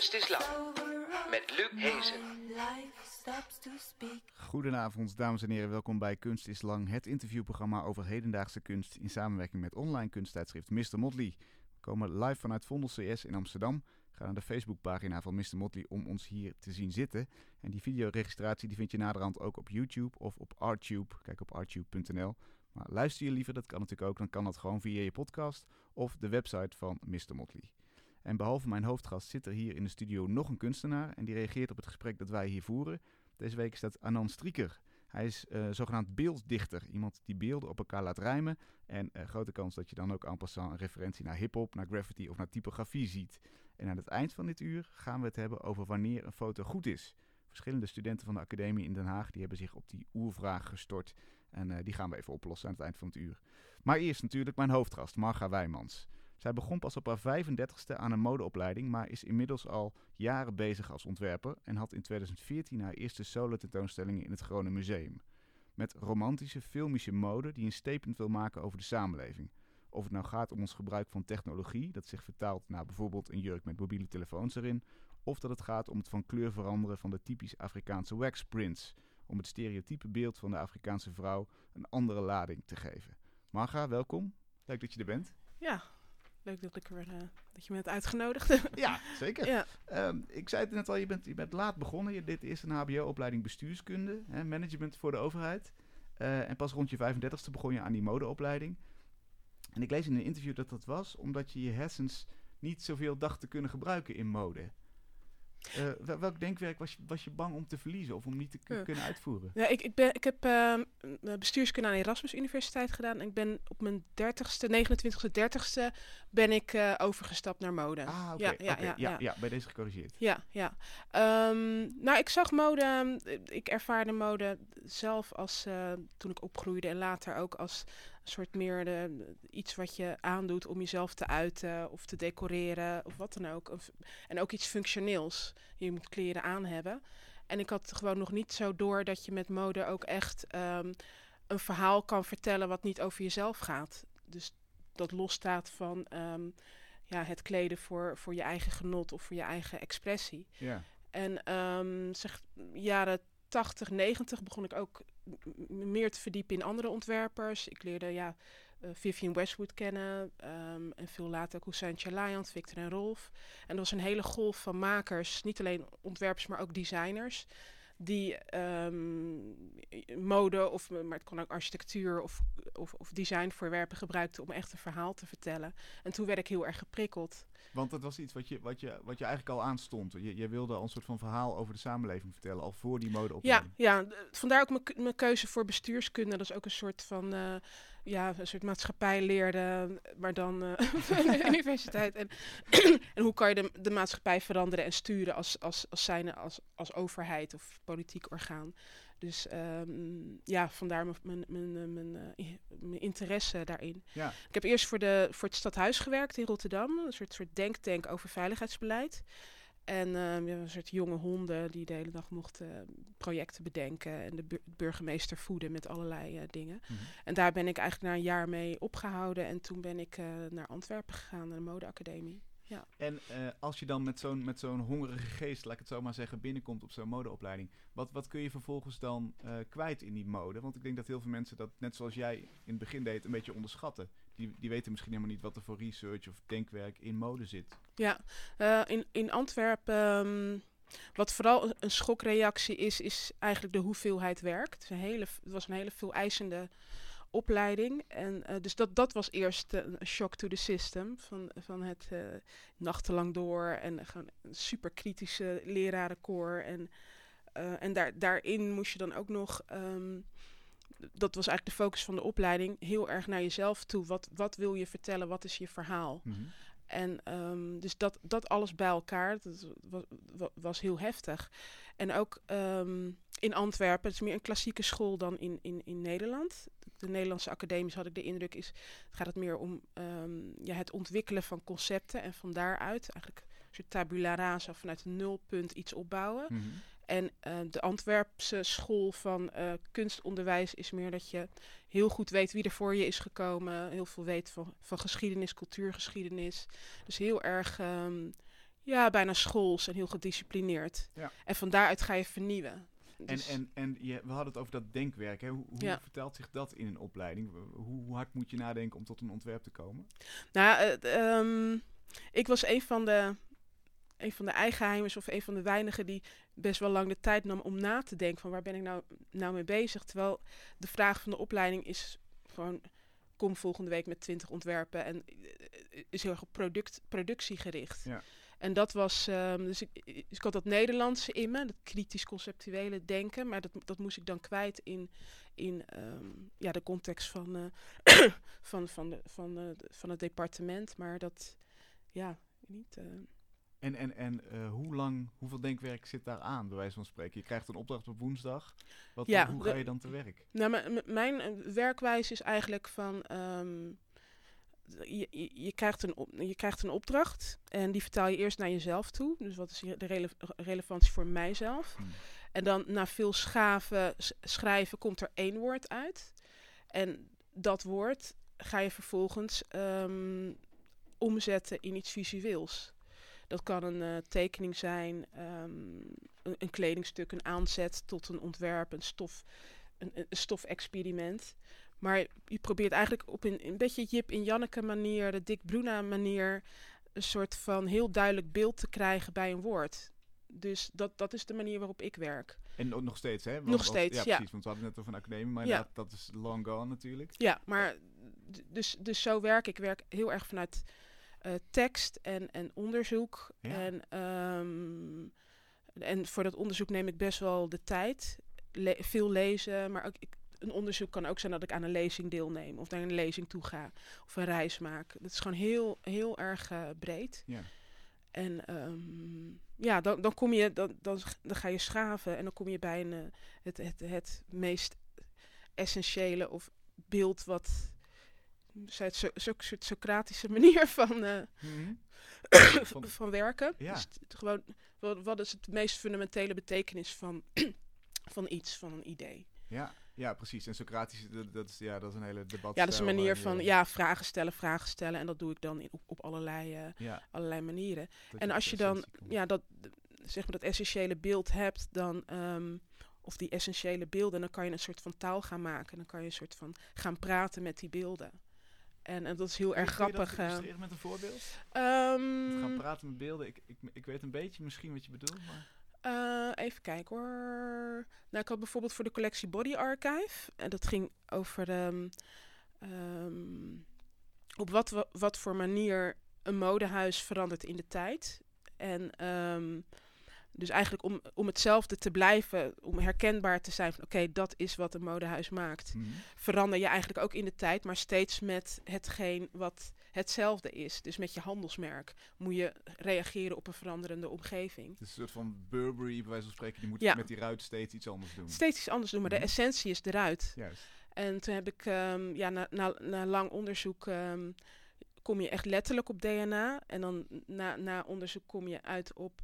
Kunst is Lang met Luc Hezen. Goedenavond, dames en heren. Welkom bij Kunst is Lang, het interviewprogramma over hedendaagse kunst in samenwerking met online kunsttijdschrift Mr. Motley. We komen live vanuit Vondel CS in Amsterdam. Ga naar de Facebookpagina van Mr. Motley om ons hier te zien zitten. En die videoregistratie die vind je naderhand ook op YouTube of op Artube. Kijk op artube.nl. Maar luister je liever, dat kan natuurlijk ook, dan kan dat gewoon via je podcast of de website van Mr. Motley. En behalve mijn hoofdgast zit er hier in de studio nog een kunstenaar en die reageert op het gesprek dat wij hier voeren. Deze week is dat Anand Strieker. Hij is uh, zogenaamd beelddichter. Iemand die beelden op elkaar laat rijmen. En uh, grote kans dat je dan ook en passant een referentie naar hip-hop, naar graffiti of naar typografie ziet. En aan het eind van dit uur gaan we het hebben over wanneer een foto goed is. Verschillende studenten van de academie in Den Haag die hebben zich op die oervraag gestort. En uh, die gaan we even oplossen aan het eind van het uur. Maar eerst natuurlijk mijn hoofdgast, Marga Wijmans. Zij begon pas op haar 35ste aan een modeopleiding, maar is inmiddels al jaren bezig als ontwerper en had in 2014 haar eerste solo-tentoonstellingen in het Groningen Museum. Met romantische, filmische mode die een statement wil maken over de samenleving. Of het nou gaat om ons gebruik van technologie, dat zich vertaalt naar bijvoorbeeld een jurk met mobiele telefoons erin, of dat het gaat om het van kleur veranderen van de typisch Afrikaanse wax prints, om het stereotype beeld van de Afrikaanse vrouw een andere lading te geven. Marga, welkom. Leuk dat je er bent. Ja, leuk dat, ik er, uh, dat je me hebt uitgenodigd. ja, zeker. Ja. Um, ik zei het net al, je bent, je bent laat begonnen. Je, dit is een hbo-opleiding bestuurskunde, hè, management voor de overheid. Uh, en pas rond je 35ste begon je aan die modeopleiding. En ik lees in een interview dat dat was omdat je je hersens niet zoveel dacht te kunnen gebruiken in mode. Uh, welk denkwerk was je, was je bang om te verliezen of om niet te kunnen uitvoeren? Ja, ik, ik, ben, ik heb uh, bestuurskunde aan de Erasmus Universiteit gedaan. En ik ben op mijn 30ste, 29ste, 30ste ben ik uh, overgestapt naar mode. Ah, oké. Okay, ja, okay, ja, ja, ja, ja, bij deze gecorrigeerd. Ja, ja. Um, nou, ik zag mode, ik ervaarde mode zelf als toen ik opgroeide en later ook als een soort meer de, iets wat je aandoet om jezelf te uiten of te decoreren of wat dan ook. En ook iets functioneels. Je moet kleren aan hebben. En ik had gewoon nog niet zo door dat je met mode ook echt um, een verhaal kan vertellen wat niet over jezelf gaat. Dus dat losstaat van um, ja, het kleden voor, voor je eigen genot of voor je eigen expressie. Ja. En um, zeg, jaren 80, 90 begon ik ook meer te verdiepen in andere ontwerpers. Ik leerde ja, uh, Vivian Westwood kennen um, en veel later ook Hussein Chalayan, Victor en Rolf. En er was een hele golf van makers, niet alleen ontwerpers, maar ook designers die um, mode, of, maar het kon ook architectuur of, of, of designvoorwerpen gebruikten om echt een verhaal te vertellen. En toen werd ik heel erg geprikkeld. Want dat was iets wat je, wat je, wat je eigenlijk al aanstond. Je, je wilde al een soort van verhaal over de samenleving vertellen, al voor die modeopleiding. Ja, ja, vandaar ook mijn keuze voor bestuurskunde. Dat is ook een soort van... Uh, ja, een soort maatschappij leerde, maar dan uh, de universiteit. En, en hoe kan je de, de maatschappij veranderen en sturen als, als, als, zijn, als, als overheid of politiek orgaan. Dus um, ja, vandaar mijn, mijn, mijn, mijn, uh, mijn interesse daarin. Ja. Ik heb eerst voor, de, voor het stadhuis gewerkt in Rotterdam, een soort, soort denktank over veiligheidsbeleid. En uh, een soort jonge honden die de hele dag mochten projecten bedenken en de bu burgemeester voeden met allerlei uh, dingen. Mm -hmm. En daar ben ik eigenlijk na een jaar mee opgehouden en toen ben ik uh, naar Antwerpen gegaan, naar de modeacademie. Ja. En uh, als je dan met zo'n met zo'n hongerige geest, laat ik het zo maar zeggen, binnenkomt op zo'n modeopleiding, wat, wat kun je vervolgens dan uh, kwijt in die mode? Want ik denk dat heel veel mensen dat, net zoals jij in het begin deed, een beetje onderschatten. Die, die weten misschien helemaal niet wat er voor research of denkwerk in mode zit. Ja, uh, in, in Antwerpen. Um wat vooral een schokreactie is, is eigenlijk de hoeveelheid werk. Het, is een hele, het was een hele veel eisende opleiding. En uh, dus dat, dat was eerst uh, een shock to the system. Van, van het uh, nachtenlang door en gewoon een super kritische lerarenkoor. En, en daar, daarin moest je dan ook nog. Um, dat was eigenlijk de focus van de opleiding. Heel erg naar jezelf toe. Wat, wat wil je vertellen? Wat is je verhaal? Mm -hmm. En um, dus dat, dat alles bij elkaar, dat was, was heel heftig. En ook um, in Antwerpen, het is meer een klassieke school dan in, in, in Nederland. De Nederlandse academies had ik de indruk, is, gaat het meer om um, ja, het ontwikkelen van concepten. En van daaruit eigenlijk een soort tabula rasa vanuit een nulpunt iets opbouwen. Mm -hmm. En uh, de Antwerpse school van uh, kunstonderwijs is meer dat je heel goed weet wie er voor je is gekomen. Heel veel weet van, van geschiedenis, cultuurgeschiedenis. Dus heel erg um, ja, bijna schools en heel gedisciplineerd. Ja. En van daaruit ga je vernieuwen. En, Dus- en, en je, we hadden het over dat denkwerk. Hè? Hoe, hoe Ja. vertelt zich dat in een opleiding? Hoe, hoe hard moet je nadenken om tot een ontwerp te komen? Nou, eh, ehm, ik was een van de, een van de eigenheimers of een van de weinigen die best wel lang de tijd nam om na te denken van waar ben ik nou, nou mee bezig. Terwijl de vraag van de opleiding is gewoon kom volgende week met 20 ontwerpen en eh, is heel erg op product, productiegericht. Ja. En dat was, ehm, dus ik, ik had dat Nederlandse in me, dat kritisch conceptuele denken, maar dat, dat moest ik dan kwijt in, in ehm, ja, de context van, eh, van, van, de, van, eh, de- van het departement. Maar dat, ja, niet. eh, En, en, en hoe lang, hoeveel denkwerk zit daar aan, bij wijze van spreken? Je krijgt een opdracht op woensdag. Wat, Ja, hoe ga je dan te werk? Nou, mijn werkwijze is eigenlijk van. ehm, je, je, je, krijgt een op- je krijgt een opdracht en die vertaal je eerst naar jezelf toe. Dus wat is de rele- relevantie voor mijzelf? Hmm. En dan na veel schaven, schrijven, komt er één woord uit. En dat woord ga je vervolgens ehm, omzetten in iets visueels. Dat kan een eh, tekening zijn, ehm, een, een kledingstuk, een aanzet tot een ontwerp, een, stof, een, een stofexperiment. Maar je probeert eigenlijk op een, een beetje Jip in Janneke manier, de Dick Bruna manier, een soort van heel duidelijk beeld te krijgen bij een woord. Dus dat, dat is de manier waarop ik werk. En no- nog steeds, hè? Want- Nog steeds, ja. ja. precies, want we hadden het net over een academie, maar Ja. dat is long gone natuurlijk. Ja, maar dus, dus zo werk ik. Ik werk heel erg vanuit eh, tekst en, en onderzoek. Ja. En, ehm, en voor dat onderzoek neem ik best wel de tijd. Le- veel lezen, maar ook ik, een onderzoek kan ook zijn dat ik aan een lezing deelneem. Of naar een lezing toe ga. Of een reis maak. Dat is gewoon heel, heel erg eh, breed. Ja. En ehm, ja, dan, dan kom je, dan, dan, dan ga je schaven en dan kom je bij een, eh, het, het, het meest essentiële of beeld wat zij het zo, zo, soort Socratische manier van, eh, Mhm. Van- van werken. Ja. Dus gewoon, wat, wat is het meest fundamentele betekenis van, van iets, van een idee? Ja, ja, precies. En Socratisch, dat, dat is, ja, dat is een hele debat. Ja, dat is een manier van ja, vragen stellen, vragen stellen. En dat doe ik dan in, op, op allerlei, eh, Ja, allerlei manieren. dat En als je dan ja, dat, zeg maar dat essentiële beeld hebt, dan, ehm, of die essentiële beelden, dan kan je een soort van taal gaan maken. Dan kan je een soort van gaan praten met die beelden. En, en dat is heel erg Kun je grappig. eh. met een voorbeeld? Ehm, Gaan praten met beelden. Ik, ik, ik weet een beetje misschien wat je bedoelt, maar... eh, even kijken hoor. Nou, ik had bijvoorbeeld voor de collectie Body Archive. En dat ging over ehm, ehm, op wat, wa- wat voor manier een modehuis verandert in de tijd. En ehm, dus eigenlijk om, om hetzelfde te blijven, om herkenbaar te zijn van oké, dat is wat een modehuis maakt. Mhm. Verander je eigenlijk ook in de tijd, maar steeds met hetgeen wat hetzelfde is. Dus met je handelsmerk moet je reageren op een veranderende omgeving. Het is een soort van Burberry, bij wijze van spreken. Die moet Ja. met die ruit steeds iets anders doen. Steeds iets anders doen, maar de Mhm. essentie is eruit. Juist. En toen heb ik, ehm, ja, na, na, na lang onderzoek ehm, kom je echt letterlijk op DNA. En dan na, na onderzoek kom je uit op,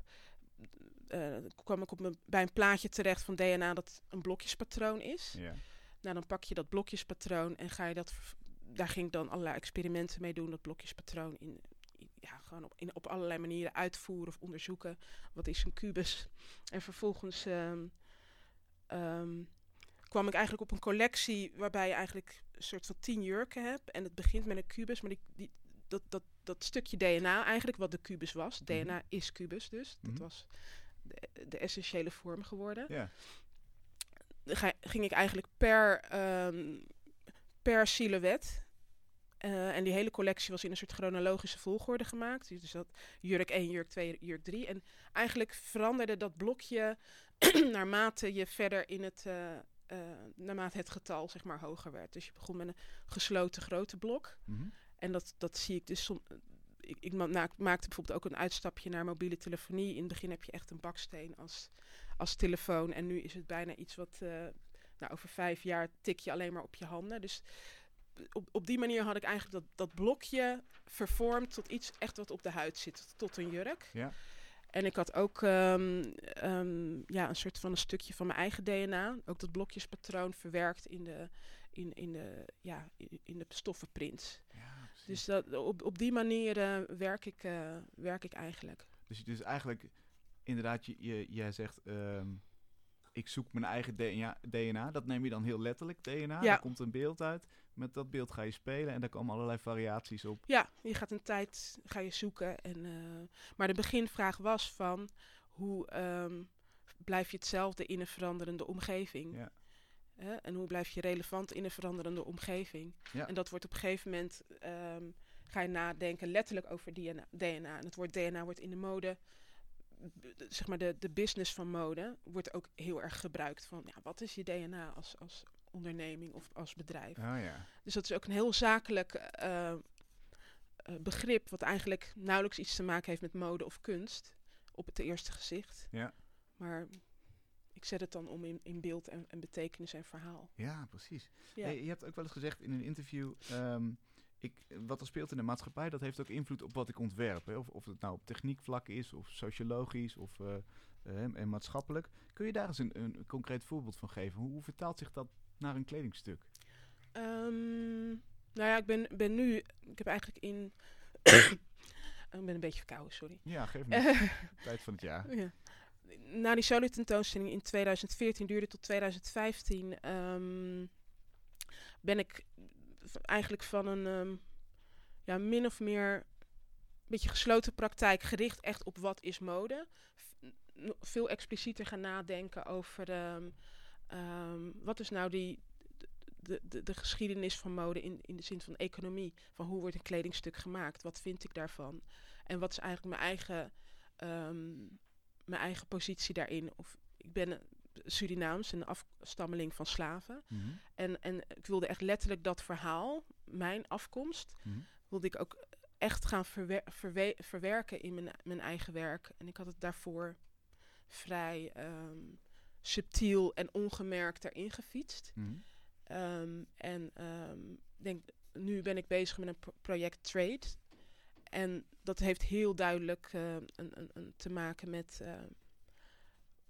eh, kwam ik op bij een plaatje terecht van DNA dat een blokjespatroon is. Ja. Nou, dan pak je dat blokjespatroon en ga je dat, daar ging ik dan allerlei experimenten mee doen, dat blokjespatroon in, in- ja, gewoon op, in, op allerlei manieren uitvoeren of onderzoeken. Wat is een kubus? En vervolgens ehm, ehm, kwam ik eigenlijk op een collectie waarbij je eigenlijk een soort van tien jurken hebt. En het begint met een kubus, maar die, die, dat, dat, dat stukje DNA eigenlijk, wat de kubus was. Mhm. DNA is kubus dus. Mhm. Dat was de, de essentiële vorm geworden Ja. ga, ging ik eigenlijk per, ehm, per silhouet. Eh, en die hele collectie was in een soort chronologische volgorde gemaakt. Dus dat jurk 1, jurk 2, jurk 3. En eigenlijk veranderde dat blokje naarmate je verder in het, eh, eh, naarmate het getal zeg maar hoger werd. Dus je begon met een gesloten grote blok. Mhm. En dat, dat zie ik dus ik, ik maakte bijvoorbeeld ook een uitstapje naar mobiele telefonie. In het begin heb je echt een baksteen als, als telefoon. En nu is het bijna iets wat. nou, over vijf jaar tik je alleen maar op je handen. Dus op, op die manier had ik eigenlijk dat, dat blokje vervormd tot iets echt wat op de huid zit. Tot een jurk. Ja. En ik had ook ehm, ehm, ja, een soort van een stukje van mijn eigen DNA. Ook dat blokjespatroon verwerkt in de, in, in de, ja, in, in de stoffenprints. Ja. Dus dat, op, op die manier eh, werk, ik, eh, werk ik eigenlijk. Dus, dus eigenlijk, inderdaad, je, je, jij zegt, ehm, ik zoek mijn eigen DNA, DNA. Dat neem je dan heel letterlijk, DNA. Ja. Daar komt een beeld uit. Met dat beeld ga je spelen en daar komen allerlei variaties op. Ja, je gaat een tijd ga je zoeken. En, eh, maar de beginvraag was van hoe ehm, blijf je hetzelfde in een veranderende omgeving? Ja. En hoe blijf je relevant in een veranderende omgeving? Ja. En dat wordt op een gegeven moment ehm, ga je nadenken letterlijk over DNA. DNA. En het woord DNA wordt in de mode, zeg maar de, de business van mode, wordt ook heel erg gebruikt van ja, wat is je DNA als, als onderneming of als bedrijf? Oh ja. Dus dat is ook een heel zakelijk eh, eh, begrip, wat eigenlijk nauwelijks iets te maken heeft met mode of kunst, op het eerste gezicht. Ja. Maar ik zet het dan om in, in beeld en, en betekenis en verhaal. Ja, precies. Ja. Hey, je hebt ook wel eens gezegd in een interview, ehm, ik, wat er speelt in de maatschappij, dat heeft ook invloed op wat ik ontwerp. Hè? Of, of het nou op techniekvlak is, of sociologisch, of eh, en maatschappelijk. Kun je daar eens een, een concreet voorbeeld van geven? Hoe, hoe vertaalt zich dat naar een kledingstuk? Ehm, nou ja, ik ben, ben nu, ik heb eigenlijk in, ik ben een beetje verkouden, sorry. Ja, geef me Eh, tijd van het jaar. Ja. Na die solo tentoonstelling in 2014 duurde tot 2015 ehm, ben ik eigenlijk van een ehm, ja, min of meer beetje gesloten praktijk gericht echt op wat is mode. V- veel explicieter gaan nadenken over ehm, ehm, wat is nou die de, de, de geschiedenis van mode in, in de zin van economie. Van hoe wordt een kledingstuk gemaakt? Wat vind ik daarvan? En wat is eigenlijk mijn eigen ehm, mijn eigen positie daarin. Of ik ben Surinaams, een afstammeling van slaven. Mhm, En, en ik wilde echt letterlijk dat verhaal, mijn afkomst, mhm. wilde ik ook echt gaan verwer- verwe- verwerken in mijn, mijn eigen werk. En ik had het daarvoor vrij ehm, subtiel en ongemerkt erin gefietst. Mhm. Ehm, en ehm, denk, nu ben ik bezig met een pro- project Trade. En dat heeft heel duidelijk eh, een, een, een te maken met,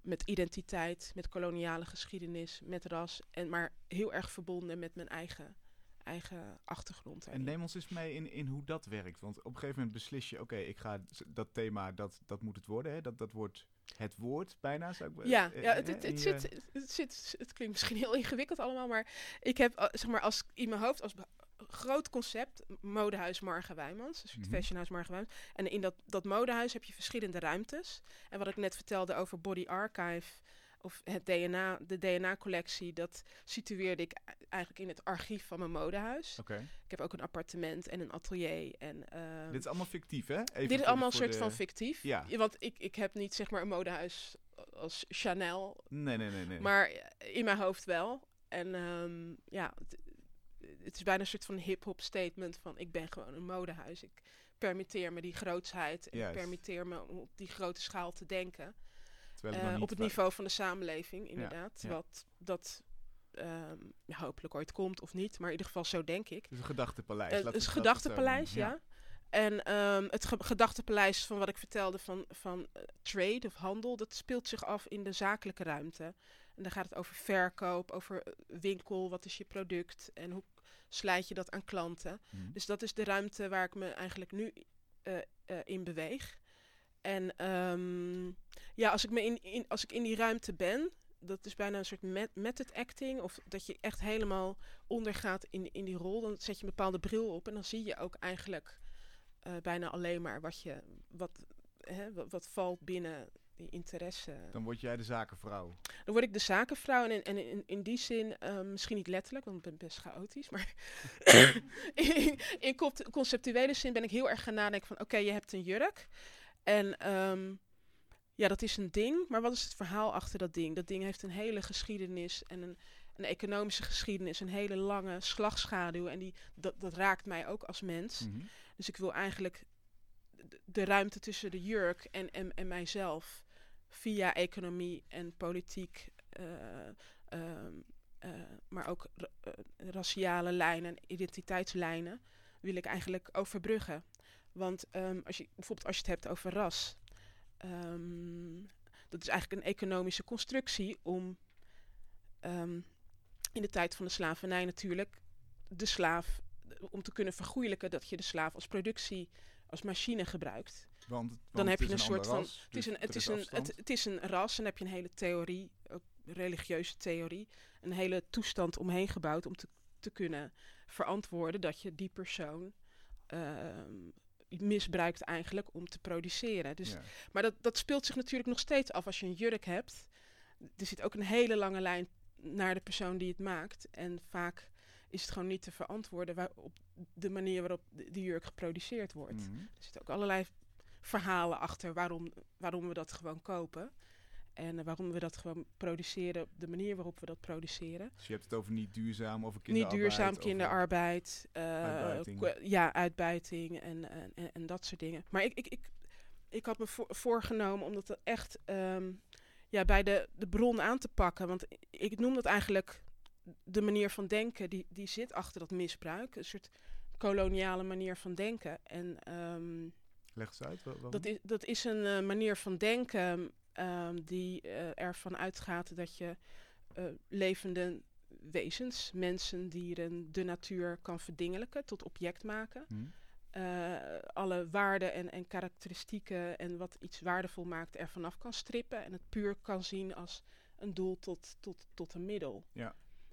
met identiteit, met koloniale geschiedenis, met ras. En maar heel erg verbonden met mijn eigen, eigen achtergrond. En neem ons eens mee in, in hoe dat werkt. Want op een gegeven moment beslis je, oké, ik ga dat thema, dat, dat moet het worden. Hè? Dat, dat wordt het woord bijna, zou ik Ja, eh, ja eh, het, het, in het, zit, het, zit, het klinkt misschien heel ingewikkeld allemaal, maar ik heb eh, zeg maar als in mijn hoofd als groot concept modehuis Marga Wijmans, dus het Mhm. fashionhuis Marga Wijmans. En in dat, dat modehuis heb je verschillende ruimtes. En wat ik net vertelde over Body Archive of het DNA, de DNA-collectie, dat situeerde ik eigenlijk in het archief van mijn modehuis. Oké, Ik heb ook een appartement en een atelier. En, ehm, dit is allemaal fictief, hè? Even dit is allemaal een soort de- van fictief. Ja. Want ik, ik heb niet zeg maar een modehuis als Chanel Nee, nee, nee. nee. maar in mijn hoofd wel. En ehm, ja, het, het is bijna een soort van hip-hop statement van ik ben gewoon een modehuis. Ik permitteer me die grootsheid. En Juist. permitteer me om op die grote schaal te denken. Eh, op het niveau van de samenleving, inderdaad. ja. Wat dat ehm, ja, hopelijk ooit komt of niet. Maar in ieder geval zo denk ik. Dus een gedachtenpaleis. We een gedachtenpaleis, noemen. ja. En ehm, het ge- gedachtenpaleis van wat ik vertelde van, van eh, trade of handel, dat speelt zich af in de zakelijke ruimte. En dan gaat het over verkoop, over eh, winkel, wat is je product en hoe slijt je dat aan klanten. Mhm. Dus dat is de ruimte waar ik me eigenlijk nu in beweeg. En ehm, ja, als ik, me in, in, als ik in die ruimte ben, dat is bijna een soort met, method acting. Of dat je echt helemaal ondergaat in, in die rol. Dan zet je een bepaalde bril op en dan zie je ook eigenlijk eh, bijna alleen maar wat, je, wat, hè, wat, wat valt binnen die interesse. Dan word jij de zakenvrouw. Dan word ik de zakenvrouw en in, en in, in die zin, eh, misschien niet letterlijk, want ik ben best chaotisch, maar in, in concept- conceptuele zin ben ik heel erg gaan nadenken van, oké, je hebt een jurk en ehm, ja, dat is een ding, maar wat is het verhaal achter dat ding? Dat ding heeft een hele geschiedenis en een, een economische geschiedenis, een hele lange slagschaduw en die, dat, dat raakt mij ook als mens. Mhm. Dus ik wil eigenlijk de, de ruimte tussen de jurk en, en, en mijzelf via economie en politiek, eh, ehm, eh, maar ook ra- eh, raciale lijnen en identiteitslijnen, wil ik eigenlijk overbruggen. Want ehm, als je, bijvoorbeeld als je het hebt over ras, ehm, dat is eigenlijk een economische constructie om ehm, in de tijd van de slavernij natuurlijk de slaaf om te kunnen vergoeilijken dat je de slaaf als productie als machine gebruikt. Want, want Dan heb je is een soort van. ras, Het is, dus een, het, is een, het, het is een ras en dan heb je een hele theorie, ook religieuze theorie, een hele toestand omheen gebouwd om te, te kunnen verantwoorden dat je die persoon misbruikt eigenlijk om te produceren. Dus Ja. maar dat, dat speelt zich natuurlijk nog steeds af als je een jurk hebt. Er zit ook een hele lange lijn naar de persoon die het maakt. En vaak is het gewoon niet te verantwoorden waar, op de manier waarop de, de jurk geproduceerd wordt. Mhm. Er zitten ook allerlei verhalen achter waarom, waarom we dat gewoon kopen. En waarom we dat gewoon produceren de manier waarop we dat produceren. Dus je hebt het over niet duurzaam, over Niet kinderarbeid. duurzaam over- kinderarbeid. eh, Uitbuiting. ja, uitbuiting en, en, en, dat soort dingen. Maar ik, ik, ik, ik had me voor, voorgenomen om dat echt ehm, ja, bij de, de bron aan te pakken. Want ik, noem dat eigenlijk de manier van denken die, die zit achter dat misbruik. Een soort koloniale manier van denken. En ehm, Leg eens uit. waarom? dat, is, dat is een eh, manier van denken ehm, die eh, ervan uitgaat dat je eh, levende wezens, mensen, dieren, de natuur kan verdingelijken, tot object maken. Hm? Eh, alle waarden en, en karakteristieken en wat iets waardevol maakt ervan af kan strippen en het puur kan zien als een doel tot, tot, tot een middel.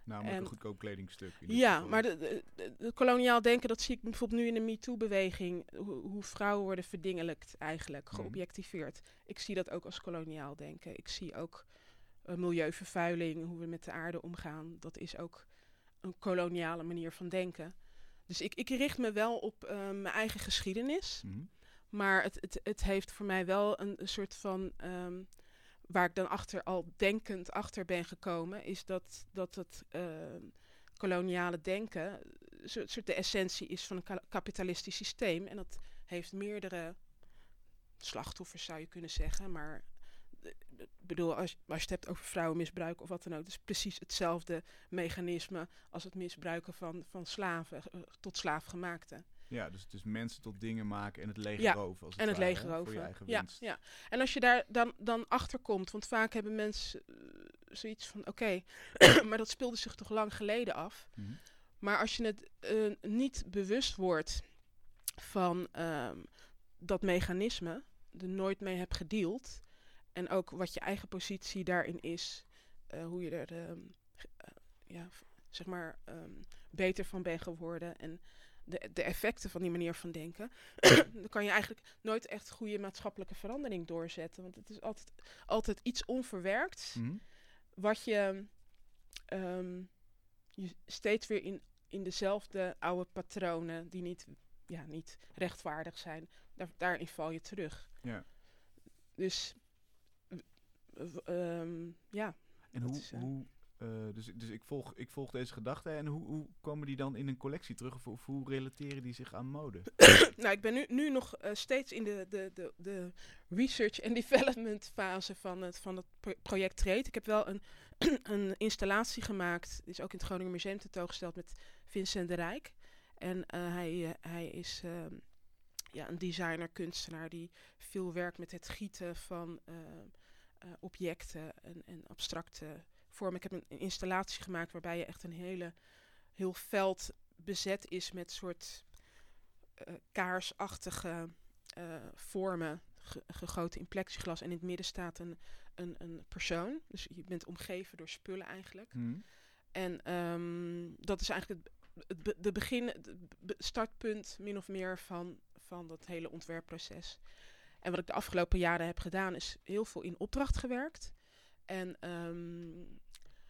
Namelijk en- een goedkoop kledingstuk. in Ja, geval. maar de, de, de- de koloniaal denken, dat zie ik bijvoorbeeld nu in de MeToo-beweging. Hoe, hoe vrouwen worden verdingelijkt eigenlijk, Mhm. geobjectiveerd. Ik zie dat ook als koloniaal denken. Ik zie ook eh, milieuvervuiling, hoe we met de aarde omgaan. Dat is ook een koloniale manier van denken. Dus ik, ik richt me wel op eh, mijn eigen geschiedenis. Mhm. Maar het, het, het heeft voor mij wel een, een soort van. ehm, waar ik dan achter al denkend achter ben gekomen, is dat, dat het ehm, koloniale denken een soort, de essentie is van een ka- kapitalistisch systeem. En dat heeft meerdere slachtoffers, zou je kunnen zeggen. Maar eh, ik bedoel, als, je het hebt over vrouwenmisbruik of wat dan ook, het is precies hetzelfde mechanisme als het misbruiken van, van slaven, eh, tot slaafgemaakte. Ja, dus het is mensen tot dingen maken en het leger Ja, roven. Als het En het leger over. eigen Ja, winst. ja. En als je daar dan, dan achter komt, want vaak hebben mensen eh, zoiets van: oké, maar dat speelde zich toch lang geleden af. Mhm. Maar als je het eh, niet bewust wordt van ehm, dat mechanisme, er nooit mee hebt gedeeld, en ook wat je eigen positie daarin is, eh, hoe je er ehm, eh, ja, zeg maar, ehm, beter van bent geworden en de, de effecten van die manier van denken, dan kan je eigenlijk nooit echt goede maatschappelijke verandering doorzetten. Want het is altijd, altijd iets onverwerkt Mhm. wat je, ehm, je steeds weer in, in dezelfde oude patronen die niet, ja, niet rechtvaardig zijn, daar, daarin val je terug. Ja. Dus ehm, ja, En hoe, is, eh, hoe eh, dus, dus ik, volg, ik volg deze gedachten en hoe, hoe komen die dan in een collectie terug? Of, hoe relateren die zich aan mode? nou, ik ben nu, nu nog eh, steeds in de, de, de, de research en development fase van het, van het pro- project Trade. Ik heb wel een, een installatie gemaakt, die is ook in het Groningen Museum tentoongesteld met Vincent de Rijk. En eh, hij, hij is ehm, ja, een designer, kunstenaar die veel werkt met het gieten van objecten en, en abstracte vormen. Ik heb een, een installatie gemaakt waarbij je echt een hele, heel veld bezet is met soort eh, kaarsachtige eh, vormen ge- gegoten in plexiglas. En in het midden staat een, een, een persoon. Dus je bent omgeven door spullen eigenlijk. Mhm. En ehm, dat is eigenlijk het, het be- de begin, het startpunt min of meer van, van dat hele ontwerpproces. En wat ik de afgelopen jaren heb gedaan, is heel veel in opdracht gewerkt. En ehm,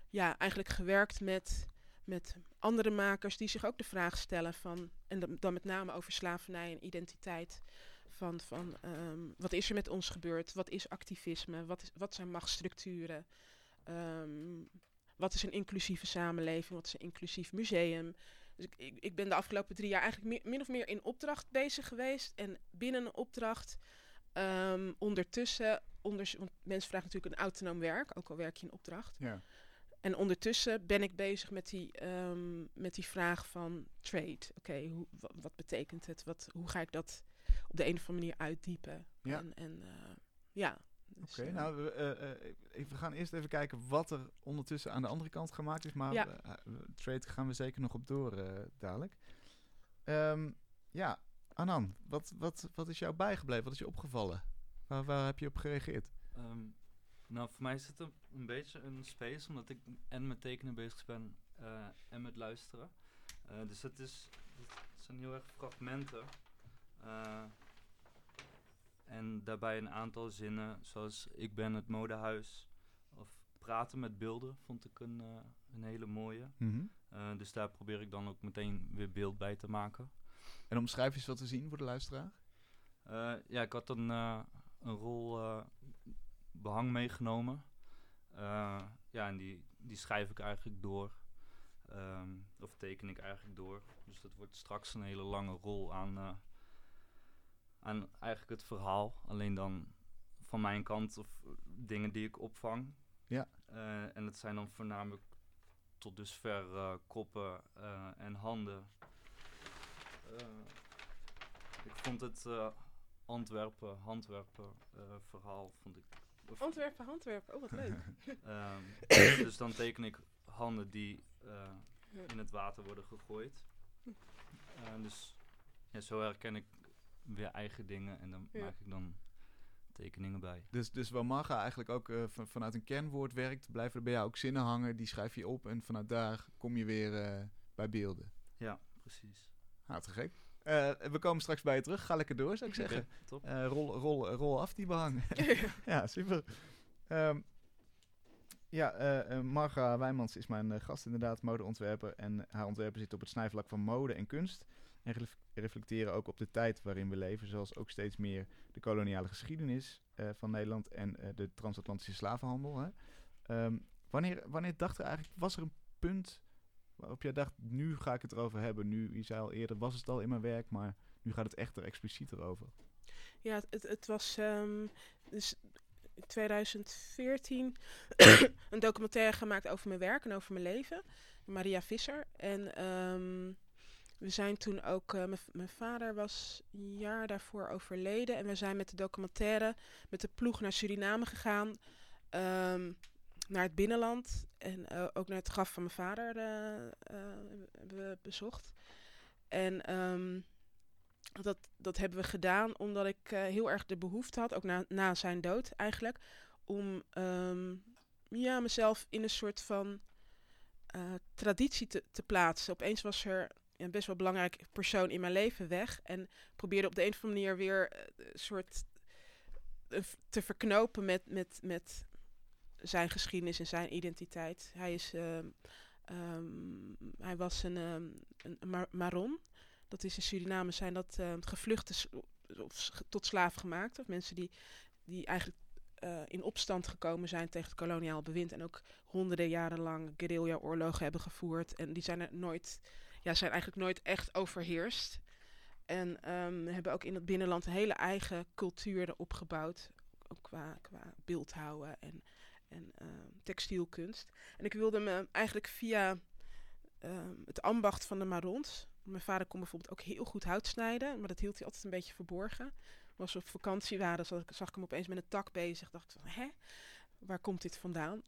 ja, eigenlijk gewerkt met, met andere makers die zich ook de vraag stellen van, en dan, met name over slavernij en identiteit. Van, van ehm, wat is er met ons gebeurd? Wat is activisme? Wat, is, wat zijn machtsstructuren? Ehm, wat is een inclusieve samenleving? Wat is een inclusief museum? Dus ik, ik, ben de afgelopen drie jaar eigenlijk min of meer in opdracht bezig geweest. En binnen een opdracht ehm, ondertussen, onders want mensen vragen natuurlijk een autonoom werk, ook al werk je in opdracht. Ja. En ondertussen ben ik bezig met die, ehm, met die vraag van trade. Oké, wat betekent het? Wat, hoe ga ik dat op de een of andere manier uitdiepen? Ja. En, en eh, ja. dus, Oké, eh, nou, we, eh, we gaan eerst even kijken wat er ondertussen aan de andere kant gemaakt is. Maar Ja. trade gaan we zeker nog op door dadelijk. Ehm, ja, Anan, wat, wat, wat is jou bijgebleven? Wat is je opgevallen? Waar, waar heb je op gereageerd? Ehm, nou, voor mij is het een, een beetje een space, omdat ik en met tekenen bezig ben eh, en met luisteren. Eh, dus het, is, het zijn heel erg fragmenten. Eh, en daarbij een aantal zinnen, zoals ik ben het modehuis. Of praten met beelden, vond ik een, een hele mooie. Mhm. Dus daar probeer ik dan ook meteen weer beeld bij te maken. En omschrijf eens wat te zien voor de luisteraar. Eh, ja, ik had een, eh, een rol eh, behang meegenomen. Ja, en die, die schrijf ik eigenlijk door. Ehm, of teken ik eigenlijk door. Dus dat wordt straks een hele lange rol aan, aan eigenlijk het verhaal. Alleen dan van mijn kant of dingen die ik opvang. Ja. En het zijn dan voornamelijk tot dusver koppen en handen. Eh, ik vond het eh, Antwerpen, Antwerpen eh, verhaal vond ik. of- Antwerpen, Antwerpen. Oh, wat leuk. Ehm, dus dan teken ik handen die eh, Ja. in het water worden gegooid. Eh, dus ja, zo herken ik weer eigen dingen en dan Ja. maak ik dan tekeningen bij. Dus, dus waar Marga eigenlijk ook van- vanuit een kernwoord werkt, blijven er bij jou ook zinnen hangen, die schrijf je op en vanuit daar kom je weer eh, bij beelden. Ja, precies. Nou, te gek. Eh, we komen straks bij je terug. Ga lekker door, zou ik zeggen. Top. Eh, rol, rol, rol af die behang. ja, super. Ehm, ja, eh, Marga Wijmans is mijn gast inderdaad, modeontwerper. En haar ontwerpen zitten op het snijvlak van mode en kunst. En ref- reflecteren ook op de tijd waarin we leven. Zoals ook steeds meer de koloniale geschiedenis van Nederland en de transatlantische slavenhandel. Hè. Ehm, wanneer, wanneer dacht er eigenlijk, was er een punt waarop jij dacht, nu ga ik het erover hebben. Nu, je zei al eerder, was het al in mijn werk, maar nu gaat het echt er explicieter over. Ja, het, het, was ehm, dus in 2014 een documentaire gemaakt over mijn werk en over mijn leven. Maria Visser. En ehm, we zijn toen ook, eh, mijn vader was een jaar daarvoor overleden. En we zijn met de documentaire met de ploeg naar Suriname gegaan. ehm, naar het binnenland. En eh, ook naar het graf van mijn vader eh, eh, hebben we bezocht. En ehm, dat, dat hebben we gedaan omdat ik heel erg de behoefte had, ook na, na zijn dood eigenlijk, om ehm, ja, mezelf in een soort van traditie te, te plaatsen. Opeens was er een best wel belangrijk persoon in mijn leven weg en probeerde op de een of andere manier weer een soort te verknopen met, met, met zijn geschiedenis en zijn identiteit. Hij, is, ehm, ehm, hij was een, ehm, een Mar- Maron. Dat is in Suriname zijn dat gevluchte s- of tot slaaf gemaakt. Of mensen die, die eigenlijk eh, in opstand gekomen zijn tegen het koloniaal bewind. En ook honderden jaren lang guerrilla-oorlogen hebben gevoerd. En die zijn er nooit, ja, zijn eigenlijk nooit echt overheerst. En hebben ook in het binnenland een hele eigen cultuur erop gebouwd. Ook qua, qua beeldhouwen en, en ehm, textielkunst. En ik wilde me eigenlijk via ehm, het ambacht van de Marons. Mijn vader kon bijvoorbeeld ook heel goed hout snijden, maar dat hield hij altijd een beetje verborgen. Als we op vakantie waren, zag ik, zag ik hem opeens met een tak bezig. Dacht ik van, hè, waar komt dit vandaan?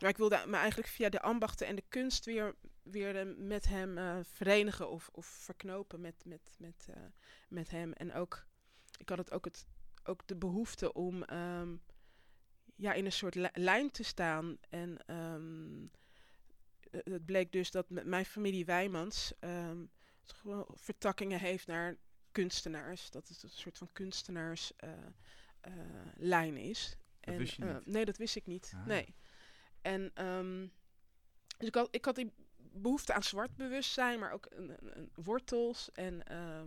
Maar ik wilde me eigenlijk via de ambachten en de kunst weer, weer eh, met hem eh, verenigen of, of verknopen met, met, met, eh, met hem. En ook, ik had het ook, het, ook de behoefte om ehm, ja, in een soort li- lijn te staan. En ehm, eh, het bleek dus dat met mijn familie Wijmans ehm, vertakkingen heeft naar kunstenaars. Dat het een soort van kunstenaarslijn lijn is. Dat wist je eh, niet? nee, dat wist ik niet. Ah. Nee. En ehm, dus ik had, ik had die behoefte aan zwart bewustzijn, maar ook een, een- wortels. En, eh,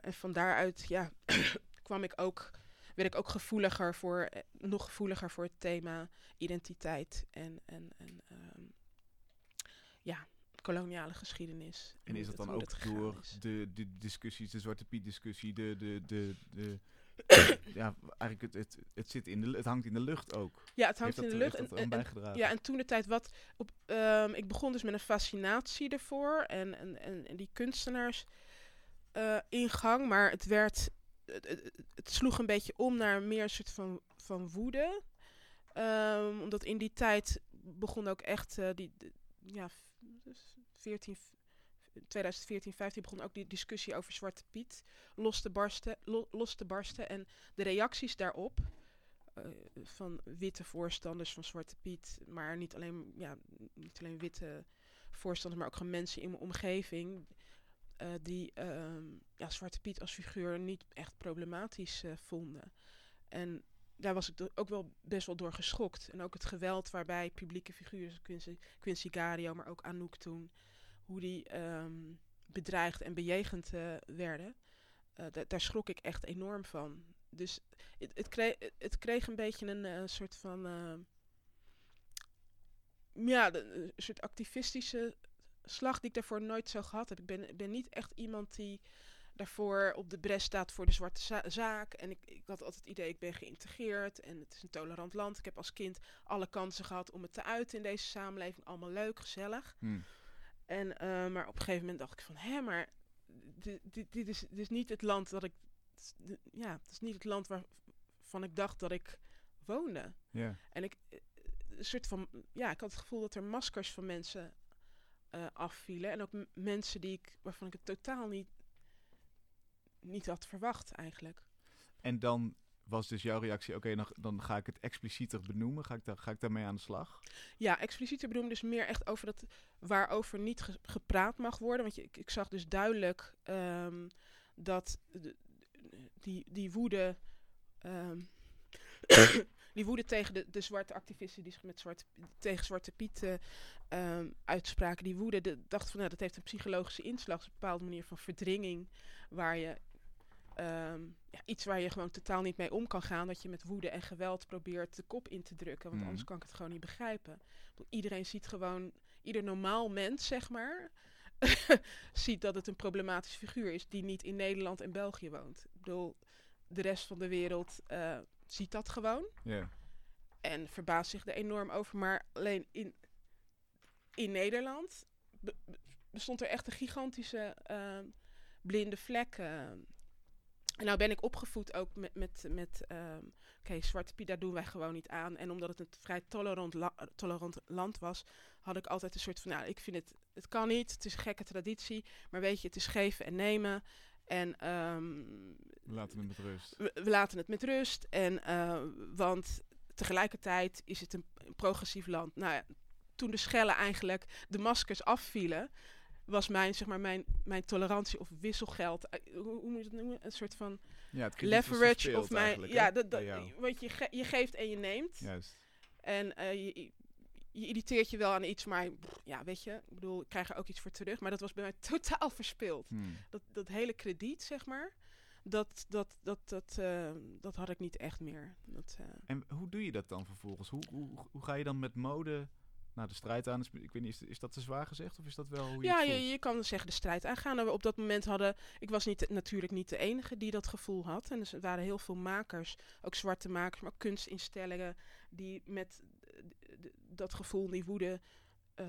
en van daaruit ja, kwam ik ook, werd ik ook gevoeliger voor, eh, nog gevoeliger voor het thema identiteit en, en, en ehm, ja, koloniale geschiedenis. En is dat dan ook door is. de, de discussies, de Zwarte Piet discussie, de, de, de, de ja, eigenlijk het, het, het, zit in de, het hangt in de lucht ook. Ja, het hangt in de lucht. en-? Ja, en toen de tijd wat op. ehm, ik begon dus met een fascinatie ervoor en, en, en, en die kunstenaars eh, ingang, maar het werd. Het, sloeg een beetje om naar meer een soort van, van woede. Ehm, omdat in die tijd begon ook echt eh, die, ja, f- dus 14, f- in 2014, 15 begon ook die discussie over Zwarte Piet los te barsten. lo- los te barsten. En de reacties daarop eh, van witte voorstanders van Zwarte Piet, maar niet alleen, ja, niet alleen witte voorstanders, maar ook gewoon mensen in mijn omgeving. Eh, die ehm, ja, Zwarte Piet als figuur niet echt problematisch eh, vonden. En daar was ik ook wel best wel door geschokt. En ook het geweld waarbij publieke figuren, Quincy, Quincy Gario, maar ook Anouk toen, hoe die ehm, bedreigd en bejegend eh, werden. Da- daar schrok ik echt enorm van. Dus het, het, kreeg, een beetje een soort van. eh, ja, een soort activistische slag die ik daarvoor nooit zo gehad heb. Ik ben, ben niet echt iemand die daarvoor op de bres staat voor de zwarte za- zaak. En ik, ik had altijd het idee, ik ben geïntegreerd en het is een tolerant land. Ik heb als kind alle kansen gehad om het te uiten in deze samenleving. Allemaal leuk, gezellig. Hm. En, eh, maar op een gegeven moment dacht ik van, hé, maar dit, dit, dit, is, dit is niet het land dat ik, ja, het is niet het land waarvan ik dacht dat ik woonde. Ja. En ik, eh, een soort van, ja, ik had het gevoel dat er maskers van mensen eh, afvielen. En ook mensen die ik, waarvan ik het totaal niet, niet had verwacht eigenlijk. En dan was dus jouw reactie, oké, dan, dan ga ik het explicieter benoemen. Ga ik, daar, ga ik daarmee aan de slag? Ja, expliciet benoemen dus meer echt over dat waarover niet ge- gepraat mag worden. Want je, ik, ik zag dus duidelijk ehm, dat de- die, die woede. ehm, die woede tegen de, de zwarte activisten die zich met zwarte, tegen Zwarte Piet eh, ehm, uitspraken. Die woede, de, dacht van nou, dat heeft een psychologische inslag. Een bepaalde manier van verdringing. Waar je ehm, ja, iets waar je gewoon totaal niet mee om kan gaan. Dat je met woede en geweld probeert de kop in te drukken. Want Mhm. anders kan ik het gewoon niet begrijpen. Iedereen ziet gewoon, ieder normaal mens, zeg maar, ziet dat het een problematische figuur is die niet in Nederland en België woont. Ik bedoel, de rest van de wereld eh, ziet dat gewoon en verbaast zich er enorm over. Maar alleen in, in Nederland be- be- bestond er echt een gigantische eh, blinde vlek. eh. En nou ben ik opgevoed ook met, met, met ehm, oké, Zwarte Piet, daar doen wij gewoon niet aan. En omdat het een vrij tolerant, la- tolerant land was, had ik altijd een soort van, nou, ik vind het, het kan niet, het is een gekke traditie, maar weet je, het is geven en nemen. En ehm, We laten het met rust. we, we laten het met rust. En, eh, want tegelijkertijd is het een, een progressief land. Nou ja, toen de schellen eigenlijk de maskers afvielen, was mijn, zeg maar, mijn, mijn tolerantie of wisselgeld, eh, hoe, hoe moet je het noemen? Een soort van Ja, leverage of mijn, ja, dat, want je, ge- je geeft en je neemt. Juist. En eh, je, je irriteert je wel aan iets, maar ja, weet je, ik bedoel, ik krijg er ook iets voor terug. Maar dat was bij mij totaal verspeeld Hm. dat, dat hele krediet, zeg maar, dat, dat, dat, dat, eh, dat had ik niet echt meer. Dat, eh, En hoe doe je dat dan vervolgens? Hoe, hoe, hoe ga je dan met mode naar de strijd aan? Is- Ik weet niet, is, is dat te zwaar gezegd of is dat wel hoe je ja, je, je kan zeggen de strijd aangaan. En we op dat moment hadden, ik was niet, natuurlijk niet de enige die dat gevoel had. En dus er waren heel veel makers, ook zwarte makers, maar kunstinstellingen, die met dat gevoel, die woede, eh,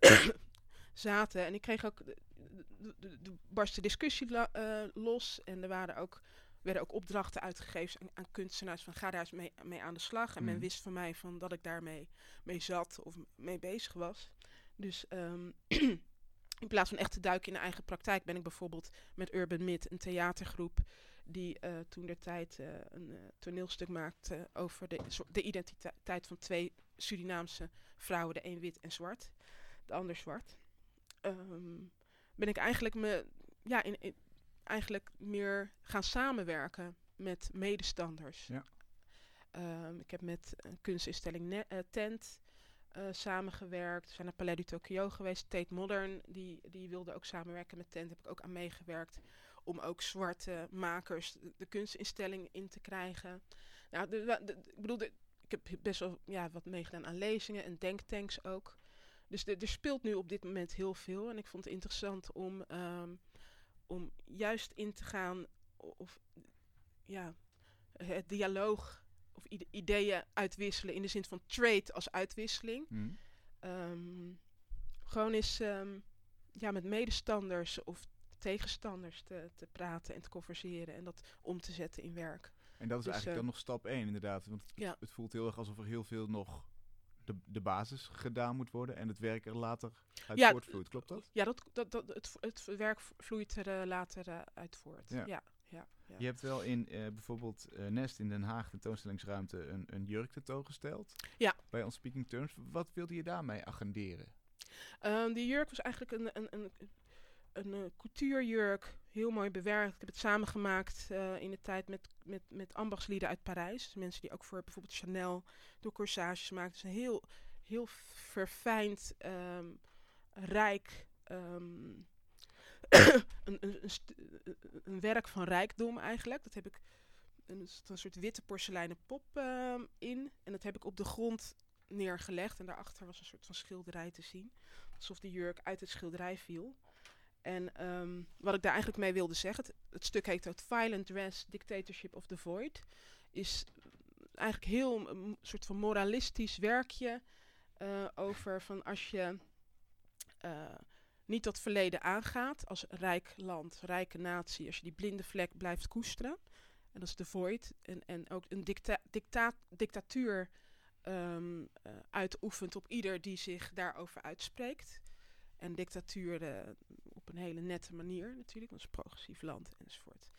zaten. En ik kreeg ook, de, barstte discussie eh, los. En er waren ook, werden ook opdrachten uitgegeven aan, aan kunstenaars van ga daar eens mee, mee aan de slag. En men Mhm. wist van mij van dat ik daarmee mee zat of mee bezig was. Dus ehm, in plaats van echt te duiken in de eigen praktijk ben ik bijvoorbeeld met Urban Mid, een theatergroep, die eh, toen de tijd eh, een eh, toneelstuk maakte over de, de identiteit van twee Surinaamse vrouwen, de een wit en zwart, de ander zwart. Ehm, ben ik eigenlijk me, ja, in, in- eigenlijk meer gaan samenwerken met medestanders. Ja. Ehm, ik heb met een kunstinstelling Tent samengewerkt. We zijn naar Palais du Tokyo geweest. Tate Modern, die, die wilde ook samenwerken met Tent. Heb ik ook aan meegewerkt. Om ook zwarte makers de, kunstinstelling in te krijgen. Nou, de, wa- de- ik bedoel, de- ik heb best wel ja, wat meegedaan aan lezingen en denktanks ook. Dus de- er speelt nu op dit moment heel veel. En ik vond het interessant om, ehm, om juist in te gaan of ja, het dialoog of ide- ideeën uitwisselen in de zin van trade als uitwisseling. Hm. Ehm, gewoon eens ehm, ja, met medestanders of tegenstanders te, te praten en te converseren en dat om te zetten in werk. En dat is Dus, eigenlijk eh, dan nog stap 1 inderdaad. Want Ja. het voelt heel erg alsof er heel veel nog de, de basis gedaan moet worden en het werk er later uit Ja, voortvloeit. Klopt dat? Ja, dat, dat, dat, het, werk vloeit er eh, later eh, uit voort. Ja. Ja, ja, ja. Je hebt wel in bijvoorbeeld Nest in Den Haag tentoonstellingsruimte een, een jurk tentoongesteld. Ja. Bij On Speaking Terms. Wat wilde je daarmee agenderen? Ehm, die jurk was eigenlijk een, een, een, een, couturejurk, heel mooi bewerkt. Ik heb het samengemaakt eh, in de tijd met, met, met ambachtslieden uit Parijs. Dus mensen die ook voor bijvoorbeeld Chanel door corsages maakten. Dus een heel, heel verfijnd, ehm, rijk, ehm, een, een, een, werk van rijkdom eigenlijk. Dat heb ik een, een soort witte porseleinen pop ehm, in. En dat heb ik op de grond neergelegd. En daarachter was een soort van schilderij te zien. Alsof de jurk uit het schilderij viel. En ehm, wat ik daar eigenlijk mee wilde zeggen, het, het stuk heet ook Violent Dress, Dictatorship of the Void. Is eigenlijk heel een soort van moralistisch werkje eh, over van als je eh, niet dat verleden aangaat als rijk land, rijke natie, als je die blinde vlek blijft koesteren. En dat is de void. En, en ook een dicta dicta dictatuur eh, uitoefent op ieder die zich daarover uitspreekt. En dictatuur een hele nette manier natuurlijk, want het is een progressief land enzovoort.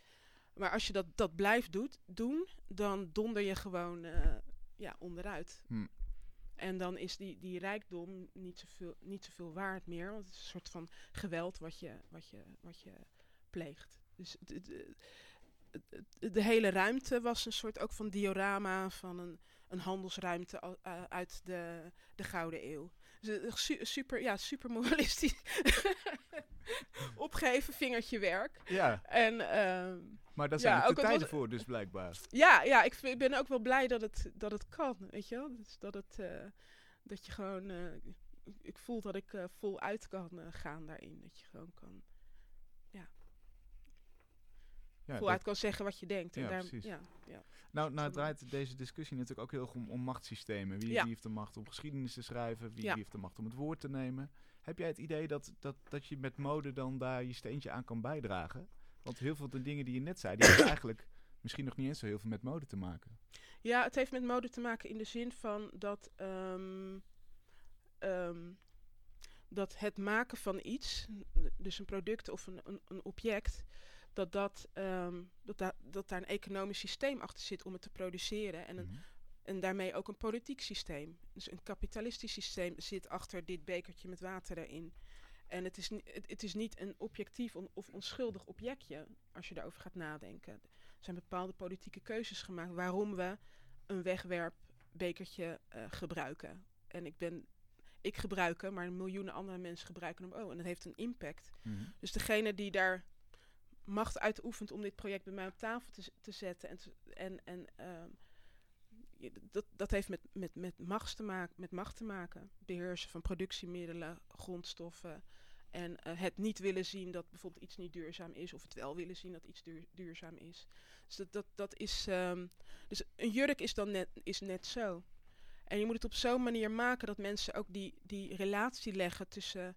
Maar als je dat, dat blijft doet, doen, dan donder je gewoon eh, ja, onderuit. Hm. En dan is die, die rijkdom niet zoveel, niet zoveel waard meer, want het is een soort van geweld wat je, wat je, wat je pleegt. Dus het- het- de hele ruimte was een soort ook van diorama van een, een handelsruimte al- eh, uit de, de Gouden Eeuw. Eh, su- super, ja, super moralistisch. Opgeven, vingertje werk. Ja, En ehm, maar daar zijn ook de tijden was- voor dus blijkbaar. ja, ja, ik ben ook wel blij dat het, dat het kan, weet je wel. Dus dat, het, eh, dat je gewoon... eh, ik- voel dat ik voluit kan gaan daarin. Dat je gewoon kan, Ja, dat- kan zeggen wat je denkt. En Ja, daar, precies. Ja, ja. nou, nou draait deze discussie natuurlijk ook heel erg om, om machtssystemen. Wie, heeft de macht om geschiedenis te schrijven? Wie, heeft de macht om het woord te nemen? Heb jij het idee dat, dat, dat je met mode dan daar je steentje aan kan bijdragen? Want heel veel van de dingen die je net zei, die hebben eigenlijk misschien nog niet eens zo heel veel met mode te maken. Ja, het heeft met mode te maken in de zin van dat, ehm, ehm, dat het maken van iets, dus een product of een, een, een object, dat, dat, ehm, dat, da- dat daar een economisch systeem achter zit om het te produceren. En, een, Mhm. en daarmee ook een politiek systeem. Dus een kapitalistisch systeem zit achter dit bekertje met water erin. En het is, het, het is niet een objectief on- of onschuldig objectje als je daarover gaat nadenken. Er zijn bepaalde politieke keuzes gemaakt waarom we een wegwerpbekertje eh, gebruiken. En ik ben, ik gebruik hem, maar miljoenen andere mensen gebruiken hem ook. En dat heeft een impact. Mhm. Dus degene die daar macht uitoefent om dit project bij mij op tafel te, te zetten. En, en, en ehm, je- dat, dat heeft met, met, met, macht te maken, met macht te maken. Beheersen van productiemiddelen, grondstoffen. En eh, het niet willen zien dat bijvoorbeeld iets niet duurzaam is. Of het wel willen zien dat iets duur- duurzaam is. Dus dat, dat, dat is. ehm, dus een jurk is dan net, is net zo. En je moet het op zo'n manier maken dat mensen ook die, die relatie leggen tussen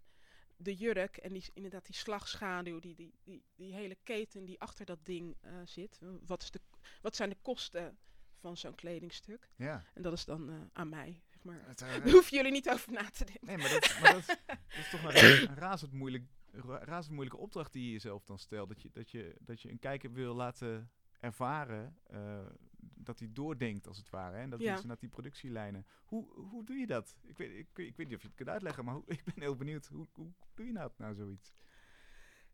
de jurk en die, inderdaad die slagschaduw, die, die, die, die hele keten die achter dat ding eh, zit. Wat, is de, wat zijn de kosten van zo'n kledingstuk? Ja. En dat is dan eh, aan mij, zeg maar. Het, eh, Daar hoeven jullie niet over na te denken. Nee, maar dat, maar dat, dat is toch een, een razend, moeilijk, ra- razend moeilijke opdracht die je jezelf dan stelt. Dat je, dat je, dat je een kijker wil laten ervaren dat hij doordenkt, als het ware. Hè? En dat Ja. is inderdaad die productielijnen. Hoe, hoe doe je dat? Ik weet, ik, ik weet niet of je het kunt uitleggen, maar hoe, ik ben heel benieuwd. Hoe, hoe doe je nou, nou zoiets?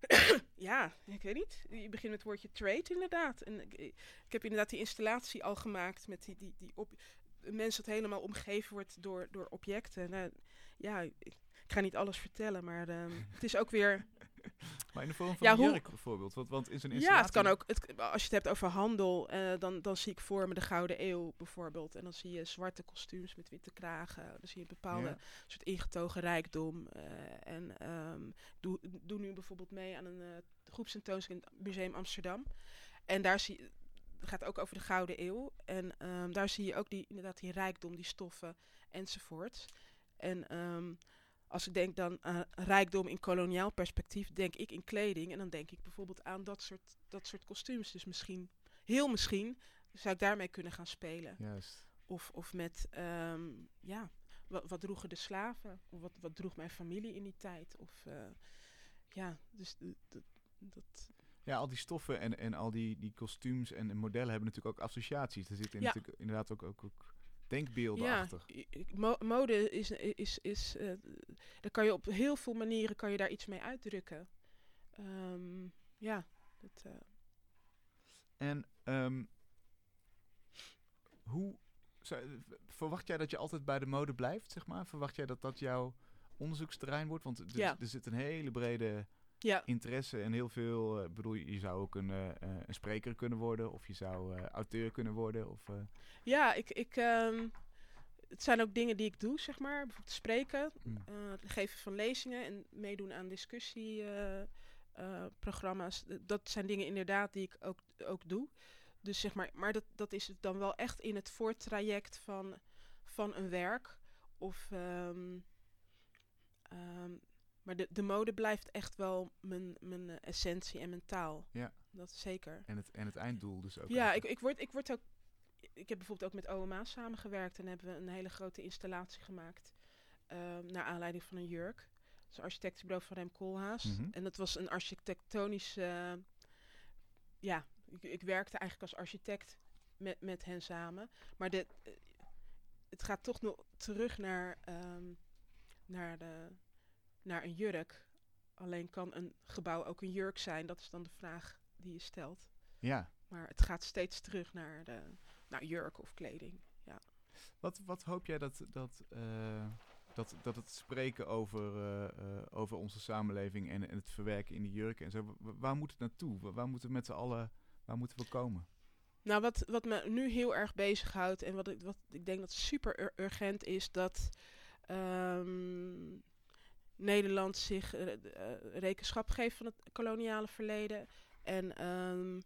Ja, ik weet niet. Je begint met het woordje trade inderdaad. En ik, ik heb inderdaad die installatie al gemaakt met die, die, die op, mensen dat helemaal omgeven wordt door, door objecten. Nou, ja, ik, ik ga niet alles vertellen, maar ehm, het is ook weer... Maar in de vorm van Ja, hoe- jurk bijvoorbeeld. Want, want in zo'n Ja, installatie... het kan ook. Het, als je het hebt over handel, eh, dan, dan zie ik voor me de Gouden Eeuw bijvoorbeeld. En dan zie je zwarte kostuums met witte kragen. Dan zie je een bepaalde Ja. soort ingetogen rijkdom. eh, en ehm, doe, doe nu bijvoorbeeld mee aan een uh, groepsentoonstelling in het Museum Amsterdam. En daar zie je, het gaat ook over de Gouden Eeuw. En ehm, daar zie je ook die, inderdaad die rijkdom, die stoffen enzovoort. En ehm, als ik denk dan aan rijkdom in koloniaal perspectief, denk ik in kleding. En dan denk ik bijvoorbeeld aan dat soort, dat soort kostuums. Dus misschien, heel misschien, zou ik daarmee kunnen gaan spelen. Juist. Of, of met, ehm, ja, wat, wat droegen de slaven? Of wat, wat droeg mijn familie in die tijd? Of eh, ja, dus dat. Ja, al die stoffen en, en al die, die kostuums en, en modellen hebben natuurlijk ook associaties. Er zitten Ja. natuurlijk inderdaad ook, ook, ook denkbeelden Ja, mode is, is, is eh, daar kan je op heel veel manieren kan je daar iets mee uitdrukken. Ehm, ja, dat, eh, En ehm, hoe zou- verwacht jij dat je altijd bij de mode blijft, zeg maar? Verwacht jij dat dat jouw onderzoeksterrein wordt? Want er, Ja. er zit een hele brede ja, interesse en heel veel. eh, Ik bedoel, je zou ook een, eh, eh, een spreker kunnen worden, of je zou auteur kunnen worden. Of, ja ik, ik, ehm, het zijn ook dingen die ik doe, zeg maar. Bijvoorbeeld spreken, mm. eh, het geven van lezingen en meedoen aan discussieprogramma's. dat zijn dingen inderdaad die ik ook, ook doe. Dus zeg maar, maar dat, dat is dan wel echt in het voortraject van, van een werk. Of, ehm, maar de, de mode blijft echt wel mijn, mijn eh, essentie en mijn taal. Ja. Dat zeker. en, het, en het einddoel dus ook. Ja, ik, eigenlijk. ik, word, ik word ook. Ik heb bijvoorbeeld ook met OMA samengewerkt en hebben we een hele grote installatie gemaakt. ehm, naar aanleiding van een jurk. Dat is een architectenbureau van Rem Koolhaas. Mhm. En dat was een architectonisch. eh, ja, ik, ik werkte eigenlijk als architect met, met hen samen. Maar de, eh, het gaat toch nog terug naar, ehm, naar, de, naar een jurk. Alleen kan een gebouw ook een jurk zijn. Dat is dan de vraag die je stelt. Ja. Maar het gaat steeds terug naar, de, naar jurk of kleding. Wat, wat hoop jij dat, dat, eh, dat, dat het spreken over, eh, eh, over onze samenleving en, en het verwerken in die jurken en zo, wa- wa- waar moet het naartoe? Wa- Waar moeten we met z'n allen, waar moeten we komen? Nou, wat, wat me nu heel erg bezighoudt en wat ik, wat ik denk dat super ur- urgent is, dat ehm, Nederland zich eh, eh, rekenschap geeft van het koloniale verleden en, ehm,